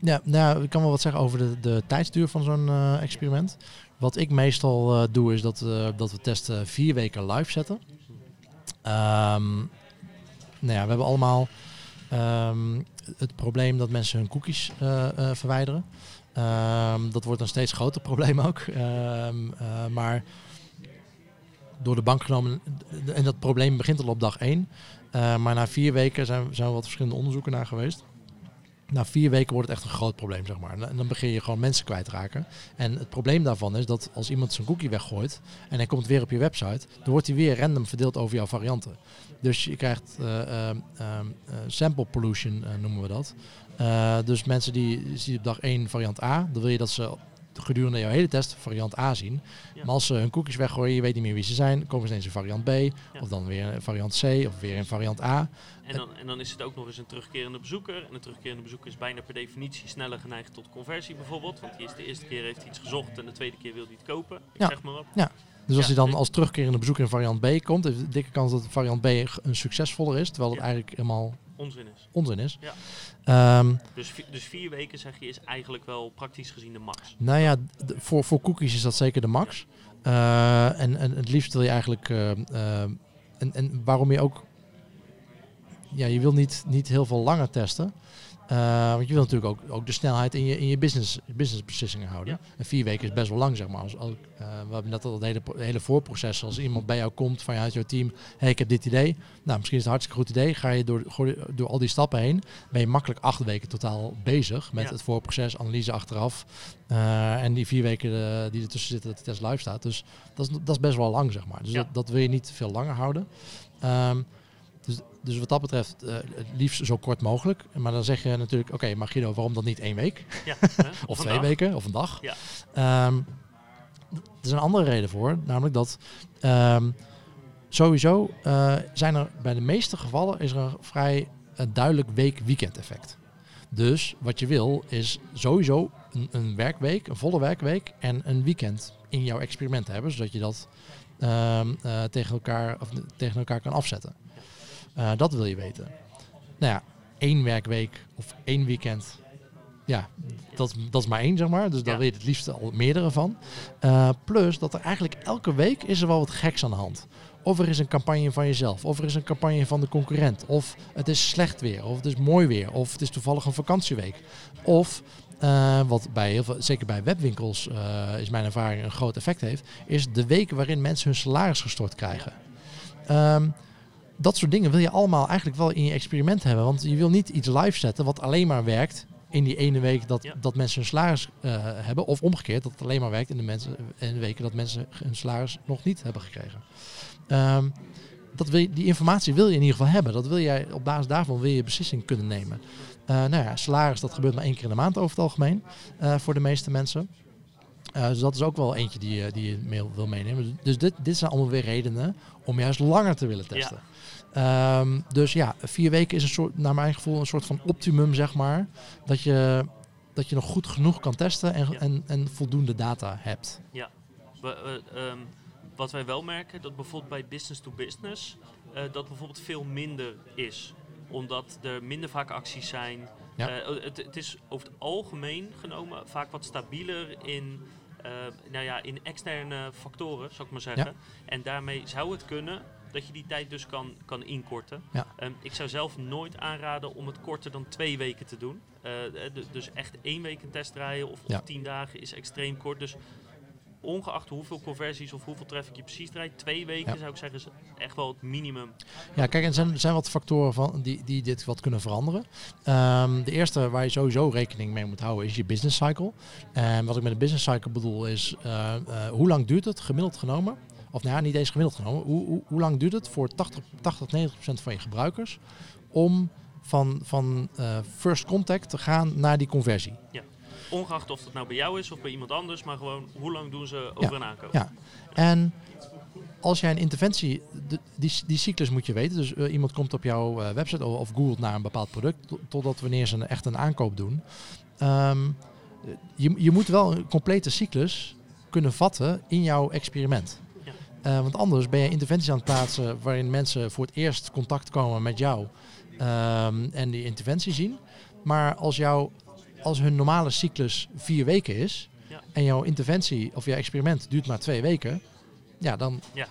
Ja, nou, ik kan wel wat zeggen over de, de tijdsduur van zo'n experiment. Wat ik meestal doe is dat, dat we testen vier weken live zetten. Um, nou ja, we hebben allemaal um, het probleem dat mensen hun cookies verwijderen. Um, dat wordt een steeds groter probleem ook. Um, uh, maar door de bank genomen, en dat probleem begint al op dag 1. Uh, maar na vier weken zijn, zijn wat verschillende onderzoeken naar geweest. Na vier weken wordt het echt een groot probleem, zeg maar. En dan begin je gewoon mensen kwijtraken. En het probleem daarvan is dat als iemand zijn cookie weggooit en hij komt weer op je website, dan wordt hij weer random verdeeld over jouw varianten. Dus je krijgt uh, uh, sample pollution, noemen we dat. Uh, dus mensen die zien op dag 1 variant A, dan wil je dat ze gedurende jouw hele test variant A zien. Ja. Maar als ze hun cookies weggooien, je weet niet meer wie ze zijn, komen ze ineens in variant B, of dan weer in variant C, of weer in variant A. En dan, en dan is het ook nog eens een terugkerende bezoeker. En een terugkerende bezoeker is bijna per definitie sneller geneigd tot conversie bijvoorbeeld. Want die is de eerste keer heeft hij iets gezocht en de tweede keer wil hij het kopen. Ik Ja. zeg maar wat. Dus als Ja, hij dan als terugkerende bezoeker in variant B komt, heeft de dikke kans dat variant B een succesvoller is, terwijl het Ja. eigenlijk helemaal Onzin is. onzin is. Ja. Ehm, Dus, dus vier weken zeg je is eigenlijk wel praktisch gezien de max. Nou ja, voor, voor cookies is dat zeker de max. Eh, en, en het liefst wil je eigenlijk. eh, eh, en, en waarom je ook. Ja, je wil niet, niet heel veel langer testen. Eh, want je wil natuurlijk ook, ook de snelheid in je, in je business, business beslissingen houden. En vier weken is best wel lang, zeg maar. Als, als, eh, we hebben net al het hele, hele voorproces. Als iemand bij jou komt vanuit jouw team. hey, ik heb dit idee. Nou, misschien is het een hartstikke goed idee. Ga je door, door, al die stappen heen. Ben je makkelijk acht weken totaal bezig met Ja. het voorproces, analyse achteraf. Eh, en die vier weken die ertussen zitten dat de test live staat. Dus dat is, dat is best wel lang, zeg maar. Dus Ja. dat, dat wil je niet veel langer houden. Ehm, dus, dus wat dat betreft, eh, het liefst zo kort mogelijk. Maar dan zeg je natuurlijk, oké, maar Guido, waarom dan niet één week? Ja, hè? Of een twee dag. weken, of een dag? Ja. Ehm, er is een andere reden voor, namelijk dat ehm, sowieso eh, zijn er bij de meeste gevallen is er een vrij duidelijk week-weekend effect. Dus wat je wil is sowieso een, een werkweek, een volle werkweek en een weekend in jouw experiment hebben, zodat je dat ehm, eh, tegen, elkaar, of, tegen elkaar kan afzetten. Eh, dat wil je weten. Nou ja, één werkweek of één weekend, ja, dat, dat is maar één, zeg maar. Dus daar Ja. wil je het liefst al meerdere van. Eh, plus dat er eigenlijk elke week is er wel wat geks aan de hand. Of er is een campagne van jezelf, of er is een campagne van de concurrent, of het is slecht weer, of het is mooi weer, of het is toevallig een vakantieweek. Of eh, wat bij heel veel, zeker bij webwinkels is mijn ervaring een groot effect heeft, is de weken waarin mensen hun salaris gestort krijgen. Ehm, dat soort dingen wil je allemaal eigenlijk wel in je experiment hebben. Want je wil niet iets live zetten wat alleen maar werkt in die ene week dat, Ja. dat mensen hun salaris eh, hebben. Of omgekeerd, dat het alleen maar werkt in de, mensen, in de weken dat mensen hun salaris nog niet hebben gekregen. Ehm, dat wil je, die informatie wil je in ieder geval hebben. Dat wil jij, op basis daarvan wil je beslissing kunnen nemen. Eh, nou ja, salaris dat gebeurt maar één keer in de maand over het algemeen eh, voor de meeste mensen. Dus dat is ook wel eentje die, je- die je mee wil meenemen. Dus dit, dit zijn allemaal weer redenen om juist langer te willen testen. Ehm, dus ja, vier weken is een soort, naar mijn gevoel een soort van optimum, zeg maar. Dat je, dat je nog goed genoeg kan testen en, Ja. en, en voldoende data hebt. We, eh, ehm, wat wij wel merken, dat bijvoorbeeld bij business to business, eh, dat bijvoorbeeld veel minder is. Omdat er minder vaak acties zijn. Ja. Eh, het, het is over het algemeen genomen vaak wat stabieler in, nou ja, in externe factoren, zou ik maar zeggen. En daarmee zou het kunnen dat je die tijd dus kan, kan inkorten. Ja. Ehm, ik zou zelf nooit aanraden om het korter dan twee weken te doen. Eh, eh, dus echt één week een test rijden of, of tien dagen is extreem kort. Dus ongeacht hoeveel conversies of hoeveel traffic je precies draait, twee weken Ja. zou ik zeggen is echt wel het minimum. Ja, kijk, er zijn, er zijn wat factoren van die, die dit wat kunnen veranderen. Ehm, de eerste waar je sowieso rekening mee moet houden is je business cycle. En wat ik met een business cycle bedoel is, eh, hoe lang duurt het gemiddeld genomen? Of nou ja, niet eens gemiddeld genomen. Hoe, hoe, hoe lang duurt het voor 80, 80 90 procent van je gebruikers om van, van eh, first contact te gaan naar die conversie? Ongeacht of dat nou bij jou is of bij iemand anders, maar gewoon hoe lang doen ze over een aankoop. Ja. En als jij een interventie, de- die, die cyclus moet je weten. Dus eh, iemand komt op jouw eh, website of, of googelt naar een bepaald product, to- totdat wanneer ze een, echt een aankoop doen. Ehm, je, je moet wel een complete cyclus kunnen vatten in jouw experiment. Eh, want anders ben je interventies aan het plaatsen waarin mensen voor het eerst contact komen met jou ehm, en die interventie zien. Maar als, jouw, als hun normale cyclus vier weken is Ja. en jouw interventie of jouw experiment duurt maar twee weken, ja, dan, Ja.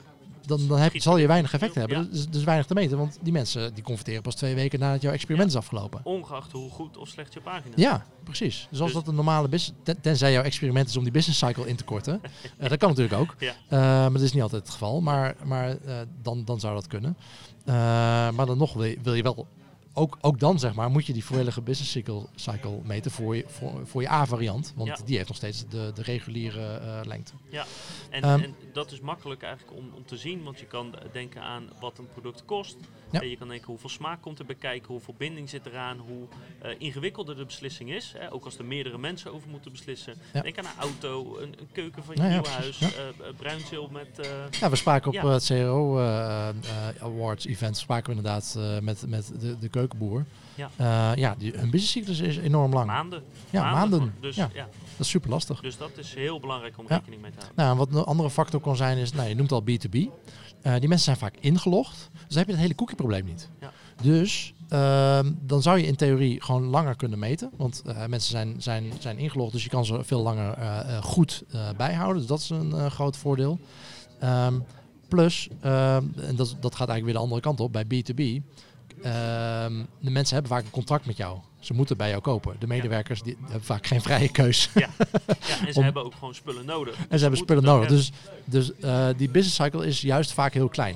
Dan, dan heb, zal je weinig effect hebben. Ja. Dus, dus weinig te meten, want die mensen die converteren pas twee weken nadat jouw experiment is afgelopen. Ongeacht hoe goed of slecht je pagina is. Ja, precies. Dus als Dus- dat een normale business, ten- tenzij jouw experiment is om die business cycle in te korten, eh, dat kan natuurlijk ook. Ja. Eh, maar dat is niet altijd het geval. Maar, maar eh, dan, dan zou dat kunnen. Maar dan nog wil je, wil je wel ook, ook dan zeg maar, moet je die volledige business cycle, cycle meten voor je, voor, voor je A-variant. Want Ja. die heeft nog steeds de, de reguliere eh, lengte. Ja, en, Ehm. en dat is makkelijk eigenlijk om, om te zien, want je kan denken aan wat een product kost. Ja. En je kan denken hoeveel smaak komt er bij kijken, hoeveel binding zit eraan, hoe eh, ingewikkelder de beslissing is. Hè, ook als er meerdere mensen over moeten beslissen. Ja. Denk aan een auto, een, een keuken van je Ja, nieuwe huis, eh, eh, bruinzeel met... Ja, we spraken op het CRO Awards event spraken we inderdaad met, met de, de keukenboer. Ja. Ja, die, hun businesscyclus is enorm lang. maanden. Ja, maanden. Dus, Ja. Dat is super lastig. dus dat is heel belangrijk om rekening mee te houden. Nou, en wat een andere factor kan zijn is, nou, je noemt al B2B. Eh, die mensen zijn vaak ingelogd. Dus heb je het hele cookie probleem niet. Ja. Dus ehm, dan zou je in theorie gewoon langer kunnen meten. Want eh, mensen zijn, zijn, zijn ingelogd, dus je kan ze veel langer eh, eh, goed bijhouden. Dus dat is een groot voordeel. Ehm, plus, ehm, en dat, dat gaat eigenlijk weer de andere kant op, bij B2B. ehm, de mensen hebben vaak een contract met jou. Ze moeten bij jou kopen. De medewerkers die hebben vaak geen vrije keus. Ja, en ze Om- hebben ook gewoon spullen nodig. En ze hebben spullen nodig. Dus, dus die business cycle is juist vaak heel klein.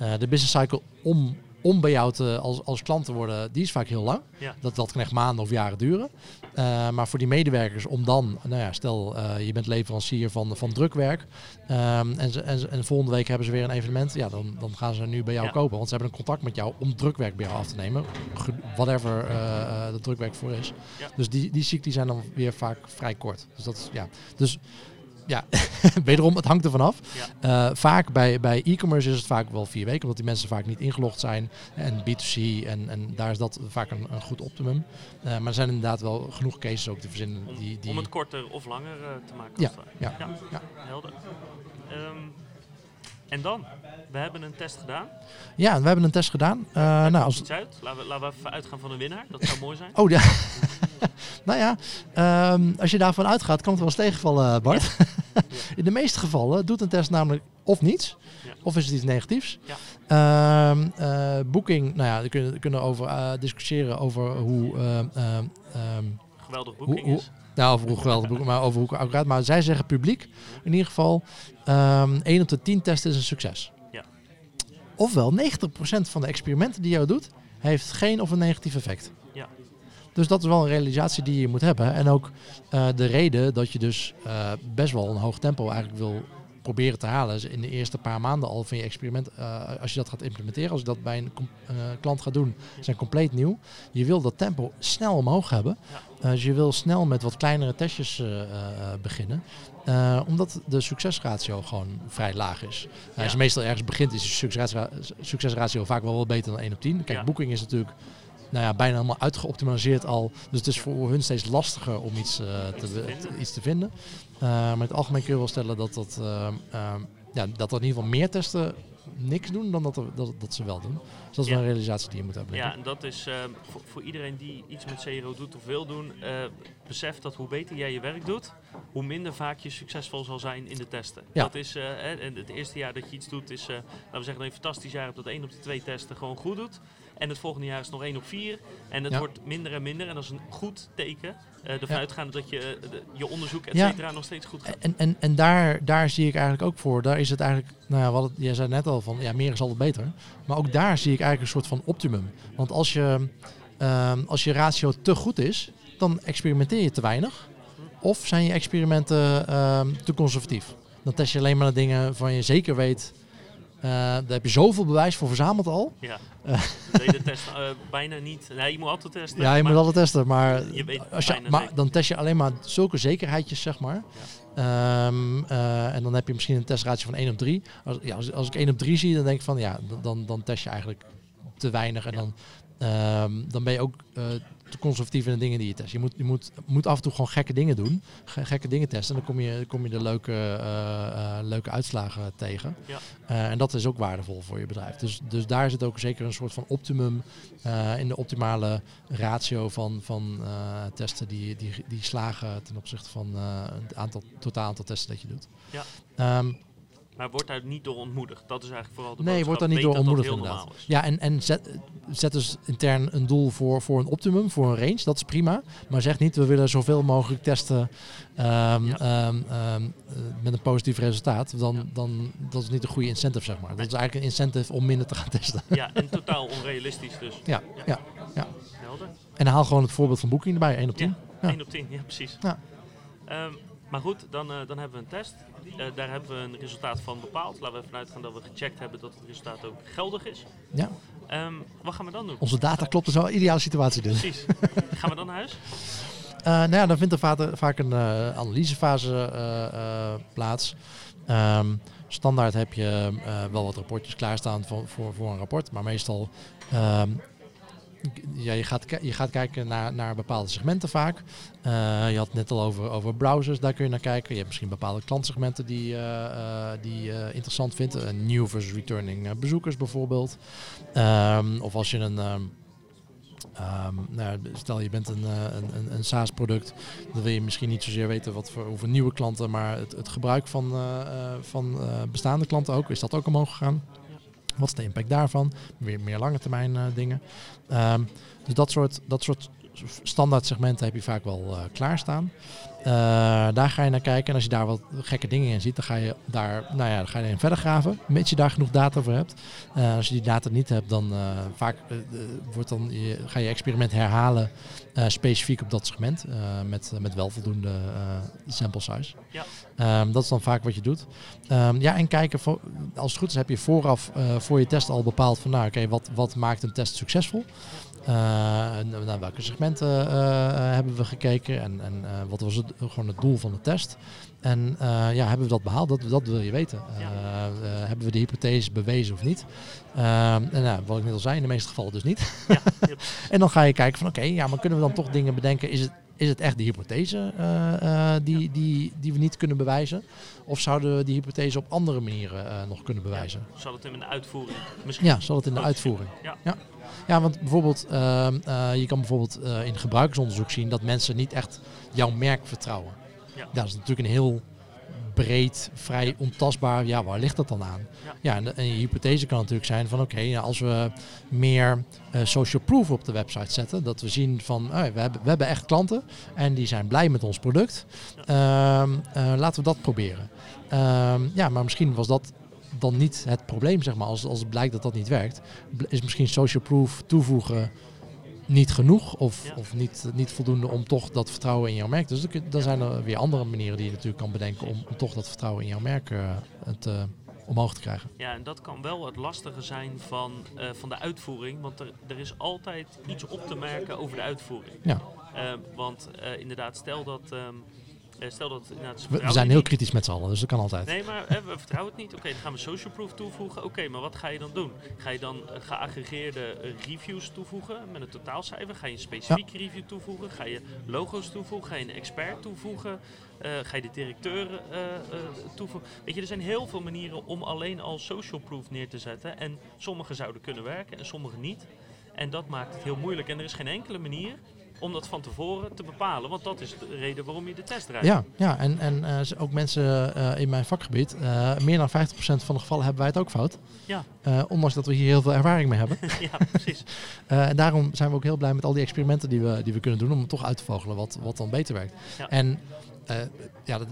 Eh, de business cycle om, om bij jou te, als, als klant te worden, die is vaak heel lang. Ja. Dat, dat kan echt maanden of jaren duren. Eh, maar voor die medewerkers om dan, nou ja, stel eh, je bent leverancier van, van drukwerk. ehm, en, ze, en, en volgende week hebben ze weer een evenement. Ja, dan, dan gaan ze nu bij jou Ja. kopen. Want ze hebben een contract met jou om drukwerk bij jou af te nemen. Whatever eh, dat drukwerk voor is. Ja. Dus die, die cycli zijn dan weer vaak vrij kort. Dus dat is, ja. Dus ja, wederom, het hangt ervan af. Ja. Eh, vaak bij, bij e-commerce is het vaak wel vier weken, omdat die mensen vaak niet ingelogd zijn. En B2C, en, en daar is dat vaak een, een goed optimum. Eh, maar er zijn inderdaad wel genoeg cases ook te verzinnen. Om, Die, die, om het korter of langer eh, te maken. Ja, ja, ja. ja. helder. Ehm, en dan? We hebben een test gedaan. ja, we hebben een test gedaan. Daar nou, als, iets uit. Laten we, laten we even uitgaan van een winnaar. Dat zou mooi zijn. oh ja. nou ja, ehm, als je daarvan uitgaat, kan het wel eens tegenvallen, eh, Bart. In de meeste gevallen doet een test namelijk of niets, Ja. of is het iets negatiefs. Ja. Ehm, eh, boeking, nou ja, we kunnen, kunnen over discussiëren over hoe. ehm, Geweldig boeking hoe- is. Nou, over hoe maar over hoe accuraat. Maar zij zeggen publiek, in ieder geval, ehm 1 op de 10 testen is een succes. Ja. Ofwel, 90% van de experimenten die jou doet, heeft geen of een negatief effect. Ja. Dus dat is wel een realisatie die je moet hebben. En ook eh, de reden dat je dus eh, best wel een hoog tempo eigenlijk wil proberen te halen. in de eerste paar maanden al van je experiment, eh, als je dat gaat implementeren, als je dat bij een eh, klant gaat doen, zijn compleet nieuw. Je wil dat tempo snel omhoog hebben. Eh, dus je wil snel met wat kleinere testjes beginnen. Omdat de succesratio gewoon vrij laag is. Ja. Als je meestal ergens begint, is de succesra succesratio vaak wel wat beter dan 1 op 10. Kijk, Ja. Booking is natuurlijk nou ja, bijna helemaal uitgeoptimaliseerd al. Dus het is voor hun steeds lastiger om iets, te, te iets te vinden. Eh, maar in het algemeen kun je wel stellen dat, dat, ehm, ehm, ja, dat er in ieder geval meer testen niks doen dan dat, er, dat, dat ze wel doen. Dus dat is Ja. wel een realisatie die je moet hebben. Ja, en dat is eh, voor, voor iedereen die iets met CRO doet of wil doen, eh, besef dat hoe beter jij je werk doet, hoe minder vaak je succesvol zal zijn in de testen. Ja. Dat is, eh, en het eerste jaar dat je iets doet is, eh, laten we zeggen dat je een fantastisch jaar hebt dat één op de twee testen gewoon goed doet. En het volgende jaar is het nog één op vier. En het Ja. wordt minder en minder. En dat is een goed teken. eh ervan uitgaande dat je eh, de- je onderzoek, et cetera, nog steeds goed gaat. En, en, en daar, daar zie ik eigenlijk ook voor. Daar is het eigenlijk, nou ja, wat het, jij zei net al van, ja, meer is altijd beter. Maar ook daar zie ik eigenlijk een soort van optimum. Want als je, ehm, als je ratio te goed is, dan experimenteer je te weinig. Of zijn je experimenten ehm, te conservatief. Dan test je alleen maar de dingen van je zeker weet. Eh, daar heb je zoveel bewijs voor verzameld al. Ja. Eh. Tweede test bijna niet. Nee, je moet altijd testen. Ja, je moet altijd testen, maar, Je weet als je, maar zeker. dan test je alleen maar zulke zekerheidjes, zeg maar. Ehm, eh, en dan heb je misschien een testratio van 1 op 3. Als, ja, als, als ik 1 op 3 zie, dan denk ik van ja, dan- dan, test je eigenlijk te weinig. En Ja. dan, ehm, dan ben je ook eh, te conservatief in de dingen die je test. Je moet, je moet, moet af en toe gewoon gekke dingen doen, ge- gekke dingen testen. En dan kom je, kom je de leuke, eh, eh, leuke uitslagen tegen. Ja. Eh, en dat is ook waardevol voor je bedrijf. Dus, dus daar zit ook zeker een soort van optimum in de optimale ratio van, van testen die, die, die slagen ten opzichte van het aantal, totaal aantal testen dat je doet. Ja. Ehm, Maar wordt daar niet door ontmoedigd? Dat is eigenlijk vooral de Nee, wordt daar niet door ontmoedigd inderdaad. Ja, en, en zet, zet dus intern een doel voor, voor een optimum, voor een range. Dat is prima. Maar zeg niet, we willen zoveel mogelijk testen um, met een positief resultaat. Dan, dan dat is niet een goede incentive, zeg maar. Dat is eigenlijk een incentive om minder te gaan testen. Ja, en totaal onrealistisch dus. Ja, ja. ja, Helder. En haal gewoon het voorbeeld van Booking erbij, 1 op 10. Ja, 1 op 10, ja precies. Ja. Maar goed, dan, uh, dan hebben we een test. Uh, daar hebben we een resultaat van bepaald. Laten we even uitgaan dat we gecheckt hebben dat het resultaat ook geldig is. Ja. Um, wat gaan we dan doen? Onze data klopt, dus wel een ideale situatie dus. Precies. gaan we dan naar huis? Uh, nou ja, dan vindt er vaak een analysefase plaats. Um, standaard heb je wel wat rapportjes klaarstaan voor, voor, voor een rapport, maar meestal um, ja, je, gaat, je gaat kijken naar, naar bepaalde segmenten vaak. Uh, je had het net al over, over browsers, daar kun je naar kijken. Je hebt misschien bepaalde klantsegmenten die, uh, die je interessant vindt. New versus returning bezoekers bijvoorbeeld. Um, of als je een... Um, um, nou, stel je bent een, een, een, een SaaS-product, dan wil je misschien niet zozeer weten wat voor hoeveel nieuwe klanten, maar het, het gebruik van, van bestaande klanten ook. Is dat ook omhoog gegaan? Wat is de impact daarvan? Weer meer lange termijn uh, dingen. Um, dus dat soort, dat soort standaard segmenten heb je vaak wel uh, klaarstaan. Uh, daar ga je naar kijken. En als je daar wat gekke dingen in ziet, dan ga je daar, nou ja, dan ga je in verder graven. Mits je daar genoeg data voor hebt. Als je die data niet hebt, dan vaak wordt dan je, ga je experiment herhalen specifiek op dat segment. met, met wel voldoende sample size. Ja. Um, dat is dan vaak wat je doet. Um, ja, en kijken, voor, als het goed is, heb je vooraf voor je test al bepaald van, nou oké, okay, wat, wat maakt een test succesvol? Uh, naar welke segmenten uh, hebben we gekeken en, en wat was het, gewoon het doel van de test? En ja, hebben we dat behaald? Dat, dat wil je weten. hebben we de hypothese bewezen of niet? en nou, wat ik net al zei, in de meeste gevallen dus niet. Ja, en dan ga je kijken van oké, okay, ja, maar kunnen we dan toch dingen bedenken? Is het, is het echt de hypothese die, die, die we niet kunnen bewijzen? Of zouden we die hypothese op andere manieren nog kunnen bewijzen? Ja, zal het in de uitvoering misschien? Ja, zal het in de uitvoering. Ja. ja. Ja, want bijvoorbeeld, uh, je kan bijvoorbeeld in gebruikersonderzoek zien dat mensen niet echt jouw merk vertrouwen. Ja. Dat is natuurlijk een heel breed, vrij ontastbaar. Ja, waar ligt dat dan aan? Ja, ja en, en, je hypothese kan natuurlijk zijn van oké, okay, als we meer social proof op de website zetten, dat we zien van oh, we, hebben, we hebben echt klanten en die zijn blij met ons product. Ehm, laten we dat proberen. Ehm, ja, maar misschien was dat dan niet het probleem, zeg maar. Als, als het blijkt dat dat niet werkt, is misschien social proof toevoegen niet genoeg of, of niet, niet voldoende om toch dat vertrouwen in jouw merk. Dus dan zijn er weer andere manieren die je natuurlijk kan bedenken om, om toch dat vertrouwen in jouw merk uh, te, omhoog te krijgen. Ja, en dat kan wel het lastige zijn van, uh, van de uitvoering, want er, er is altijd iets op te merken over de uitvoering. Ja. Want inderdaad, stel dat. Um, eh, stel dat, nou, we, zijn heel kritisch met z'n allen, dus dat kan altijd. Nee, maar hè, we vertrouwen het niet. Oké, dan gaan we social proof toevoegen. Oké, maar wat ga je dan doen? Ga je dan uh, geaggregeerde uh, reviews toevoegen met een totaalcijfer? Ga je een specifieke review toevoegen? Ga je logo's toevoegen? Ga je een expert toevoegen? ga je de directeur toevoegen? Weet je, er zijn heel veel manieren om alleen al social proof neer te zetten. En sommige zouden kunnen werken en sommige niet. En dat maakt het heel moeilijk. En er is geen enkele manier om dat van tevoren te bepalen. Want dat is de reden waarom je de test rijdt. Ja, ja en, en uh, ook mensen uh, in mijn vakgebied, uh, meer dan 50% van de gevallen hebben wij het ook fout. Ja. ondanks dat we hier heel veel ervaring mee hebben. ja, precies. en daarom zijn we ook heel blij met al die experimenten die we, die we kunnen doen om toch uit te vogelen wat, wat dan beter werkt. Ja. En uh, ja, dat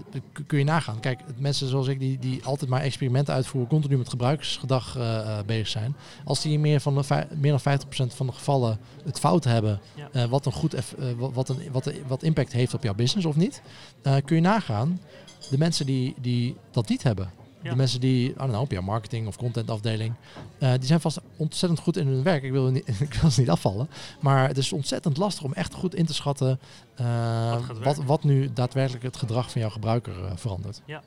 kun je nagaan. Kijk, mensen zoals ik die, die altijd maar experimenten uitvoeren, continu met gebruiksgedrag uh, bezig zijn. Als die in meer, van de meer dan 50% van de gevallen het fout hebben, ja. wat een goed wat, een, wat, wat impact heeft op jouw business of niet, kun je nagaan. De mensen die, die dat niet hebben, de mensen die, know, op jouw marketing of contentafdeling, uh, die zijn vast ontzettend goed in hun werk. Ik wil, niet, ik wil ze niet afvallen. Maar het is ontzettend lastig om echt goed in te schatten uh, wat, wat, wat, nu daadwerkelijk het gedrag van jouw gebruiker uh, verandert. Ja,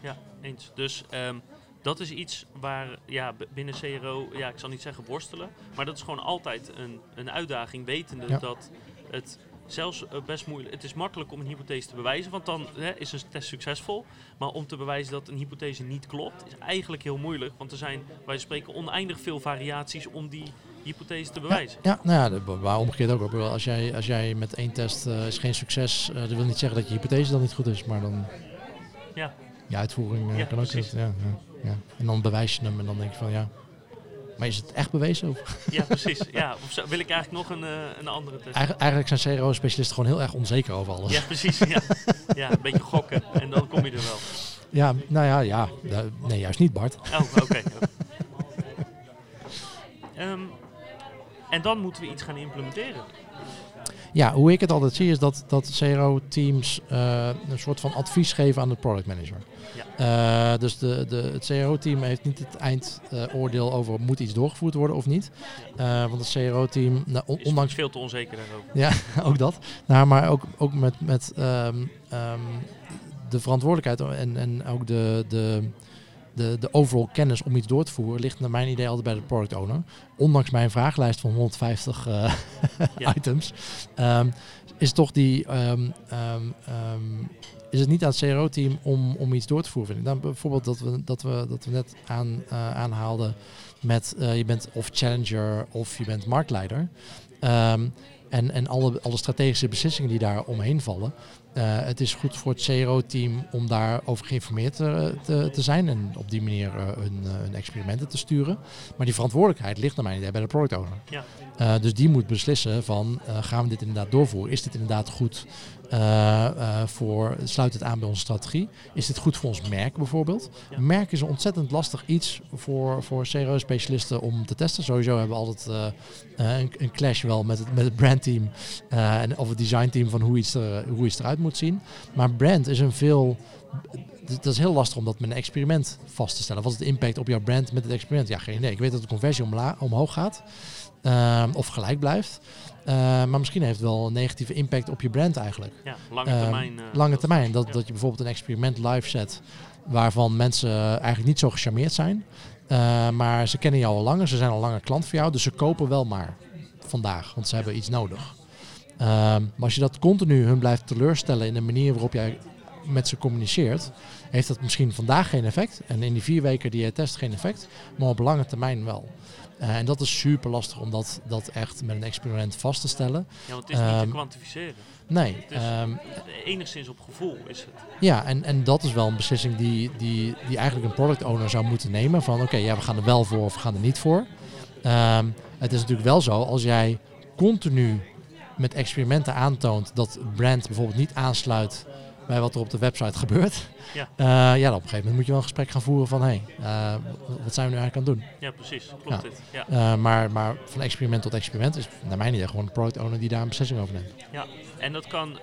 ja eens. Dus um, dat is iets waar ja, binnen CRO, ja, ik zal niet zeggen worstelen, maar dat is gewoon altijd een, een uitdaging, wetende ja. dat het zelfs uh, best moeilijk. Het is makkelijk om een hypothese te bewijzen, want dan hè, is een test succesvol. Maar om te bewijzen dat een hypothese niet klopt, is eigenlijk heel moeilijk. Want er zijn, wij spreken, oneindig veel variaties om die hypothese te bewijzen. Ja, ja nou ja, waar omgekeerd ook. Als jij, als jij met één test uh, is geen succes, uh, dat wil niet zeggen dat je hypothese dan niet goed is, maar dan... Ja, je uitvoering uh, Ja, kan ook precies. niet. Ja, ja, ja. En dan bewijs je hem en dan denk je van ja. Maar is het echt bewezen? Of? Ja, precies. Ja, of zo- wil ik eigenlijk nog een, eh, een andere test? Eigen- eigenlijk zijn CRO-specialisten gewoon heel erg onzeker over alles. Ja, precies. Ja. ja, een beetje gokken en dan kom je er wel. Ja, nou ja, ja. Nee, juist niet Bart. Oh, oké. Ehm, en dan moeten we iets gaan implementeren. Ja, hoe ik het altijd zie is dat, dat CRO-teams eh, een soort van advies geven aan de product manager. Eh, dus de, de, het CRO-team heeft niet het eindoordeel over moet iets doorgevoerd worden of niet. Eh, want het CRO-team, nou, on- Is ondanks veel te onzeker daarover. Ja, ook dat. Nou, maar ook, ook met, met ehm, ehm, de verantwoordelijkheid en, en ook de, de, de, de overal kennis om iets door te voeren ligt naar mijn idee altijd bij de product owner. Ondanks mijn vragenlijst van 150 eh, Ja. items, ehm, is toch die. ehm, ehm, is het niet aan het CRO-team om, om iets door te voeren? Vind ik. Dan bijvoorbeeld dat we, dat we, dat we net aan, eh, aanhaalden met eh, je bent of challenger of je bent marktleider. En en alle, alle strategische beslissingen die daar omheen vallen. Eh, het is goed voor het CRO-team om daarover geïnformeerd eh, te, te zijn en op die manier eh, hun, hun experimenten te sturen. Maar die verantwoordelijkheid ligt naar mijn idee bij de product owner. Ja. Dus die moet beslissen van gaan we dit inderdaad doorvoeren? Is dit inderdaad goed voor, sluit het aan bij onze strategie? Is dit goed voor ons merk bijvoorbeeld? Merk is een ontzettend lastig iets voor, voor CRO-specialisten om te testen. Sowieso hebben we altijd eh, eh, een, een clash wel met het, met het brandteam eh, en of het designteam van hoe iets, er, hoe iets eruit moet zien. Maar brand is een veel... Dat is heel lastig om dat met een experiment vast te stellen. Wat is de impact op jouw brand met het experiment? Ja, geen idee. Ik weet dat de conversie omla- omhoog gaat. of gelijk blijft. Eh, maar misschien heeft het wel een negatieve impact op je brand eigenlijk. Ja, lange Ehm, termijn. eh, lange dat- termijn. Dat, dat je bijvoorbeeld een experiment live zet waarvan mensen eigenlijk niet zo gecharmeerd zijn. Eh, maar ze kennen jou al langer, ze zijn al langer klant voor jou, dus ze kopen wel maar vandaag, want ze hebben iets nodig. Ehm, maar als je dat continu hun blijft teleurstellen in de manier waarop jij met ze communiceert, heeft dat misschien vandaag geen effect en in die vier weken die je test geen effect, maar op lange termijn wel. Eh, en dat is super lastig om dat, dat echt met een experiment vast te stellen. Ja, want het is niet Ehm, te kwantificeren. Nee, Het is ehm, enigszins op gevoel is het. Ja, en, en dat is wel een beslissing die, die, die eigenlijk een product owner zou moeten nemen. Van oké, ja, we gaan er wel voor of we gaan er niet voor. Ehm, het is natuurlijk wel zo, als jij continu met experimenten aantoont dat brand bijvoorbeeld niet aansluit bij wat er op de website gebeurt. Ja. eh, ja, op een gegeven moment moet je wel een gesprek gaan voeren van hé, hey, eh, wat zijn we nu eigenlijk aan het doen? Ja, precies. Klopt dit. Ja. Eh, maar, maar van experiment tot experiment is naar mijn idee gewoon een product owner die daar een beslissing over neemt. Ja, en dat kan,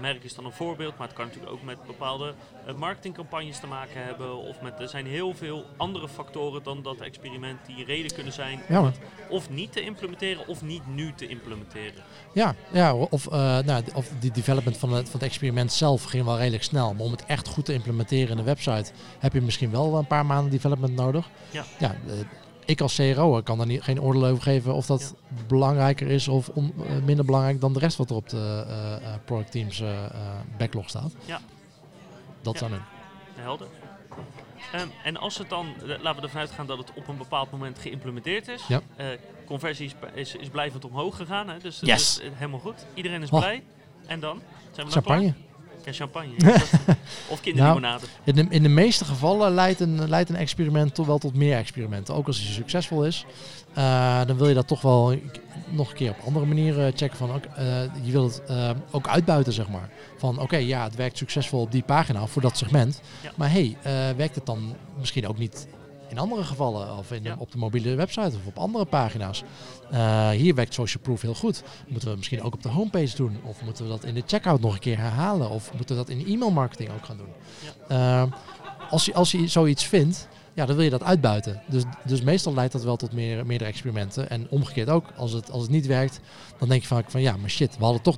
merk is dan een voorbeeld, maar het kan natuurlijk ook met bepaalde marketingcampagnes te maken hebben. Of met, er zijn heel veel andere factoren dan dat experiment die reden kunnen zijn Ja, om het of niet te implementeren of niet nu te implementeren. Ja, ja of, nou, of die development van het, van het experiment zelf ging wel redelijk snel. Maar om het echt goed te implementeren in de website heb je misschien wel een paar maanden development nodig. Ja. ja eh, ik als CRO kan daar niet, geen oordeel over geven of dat belangrijker is of on- eh, minder belangrijk dan de rest wat er op de eh, eh, product teams eh, eh, backlog staat. Ja. Dat Ja. zou nu. Helder. Ehm, en als het dan, eh, laten we ervan uitgaan dat het op een bepaald moment geïmplementeerd is. Ja. Eh, conversie is, is, is blijvend omhoog gegaan, hè? Dus, Yes. dus, eh, helemaal goed. Iedereen is Oh. blij. En dan? Zijn we dan Champagne. Ja, champagne. of kinderlimonade. In de, in de meeste gevallen leidt een, leidt een experiment toch wel tot meer experimenten. Ook als hij succesvol is, eh, dan wil je dat toch wel nog een keer op andere manieren checken. Van, eh, je wilt het eh, ook uitbuiten, zeg maar. Van oké, ja, het werkt succesvol op die pagina voor dat segment. Ja. Maar hey, werkt het dan misschien ook niet in andere gevallen? Of in de- Ja. op de mobiele website of op andere pagina's. Eh, hier werkt Social Proof heel goed. Moeten we misschien ook op de homepage doen? Of moeten we dat in de checkout nog een keer herhalen? Of moeten we dat in e-mail marketing ook gaan doen? Eh, als, je, als je zoiets vindt, ja, dan wil je dat uitbuiten. Dus, dus meestal leidt dat wel tot meer, meerdere experimenten. En omgekeerd ook, als het, als het niet werkt, dan denk je vaak van ja, maar shit, we hadden toch...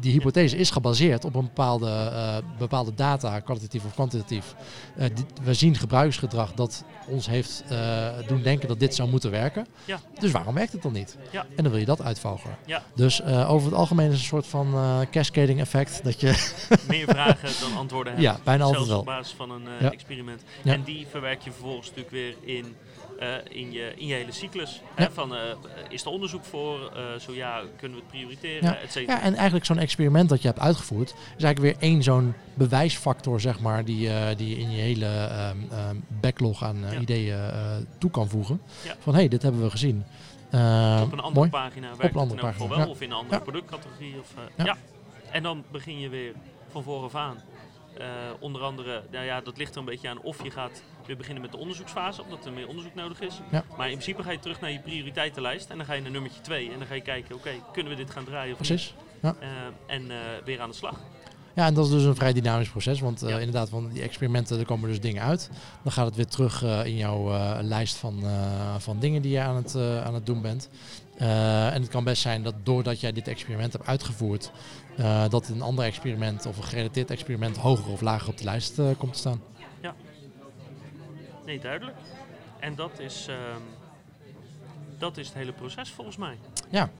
Die hypothese is gebaseerd op een bepaalde, eh, bepaalde data, kwalitatief of kwantitatief. Eh, we zien gebruiksgedrag dat ons heeft eh, doen denken dat dit zou moeten werken. Ja. Dus waarom werkt het dan niet? Ja. En dan wil je dat uitvogelen. Ja. Dus over het algemeen is het een soort van cascading effect. Dat je, Meer vragen dan antwoorden hebben. ja, bijna altijd Zelfs wel. op basis van een experiment. En die verwerk je vervolgens natuurlijk weer in in, je, in je hele cyclus. Hè, van, is er onderzoek voor? zo ja, kunnen we het prioriteren? Ja. Et. Ja, en eigenlijk zo'n experiment dat je hebt uitgevoerd, is eigenlijk weer één zo'n bewijsfactor, zeg maar, die, eh, die je in je hele ehm, ehm, backlog aan eh, ideeën eh, toe kan voegen. Van hé, hey, dit hebben we gezien. Eh, op een andere mooi. pagina werkt een het in andere pagina, wel, ja. of in een andere Ja. productcategorie. Of, eh, Ja. ja. En dan begin je weer van vooraf aan. Eh, onder andere, nou ja, dat ligt er een beetje aan of je gaat weer beginnen met de onderzoeksfase, omdat er meer onderzoek nodig is. Ja. Maar in principe ga je terug naar je prioriteitenlijst en dan ga je naar nummertje 2 en dan ga je kijken, oké, kunnen we dit gaan draaien of Precies. niet? Eh, en eh, weer aan de slag. Ja, en dat is dus een vrij dynamisch proces, want eh, Ja. inderdaad, van die experimenten, er komen dus dingen uit. Dan gaat het weer terug in jouw lijst van, van dingen die je aan het, aan het doen bent. En het kan best zijn dat doordat jij dit experiment hebt uitgevoerd, dat een ander experiment of een gerelateerd experiment hoger of lager op de lijst komt te staan. Nee, duidelijk. En dat is, ehm, dat is het hele proces volgens mij. Ja,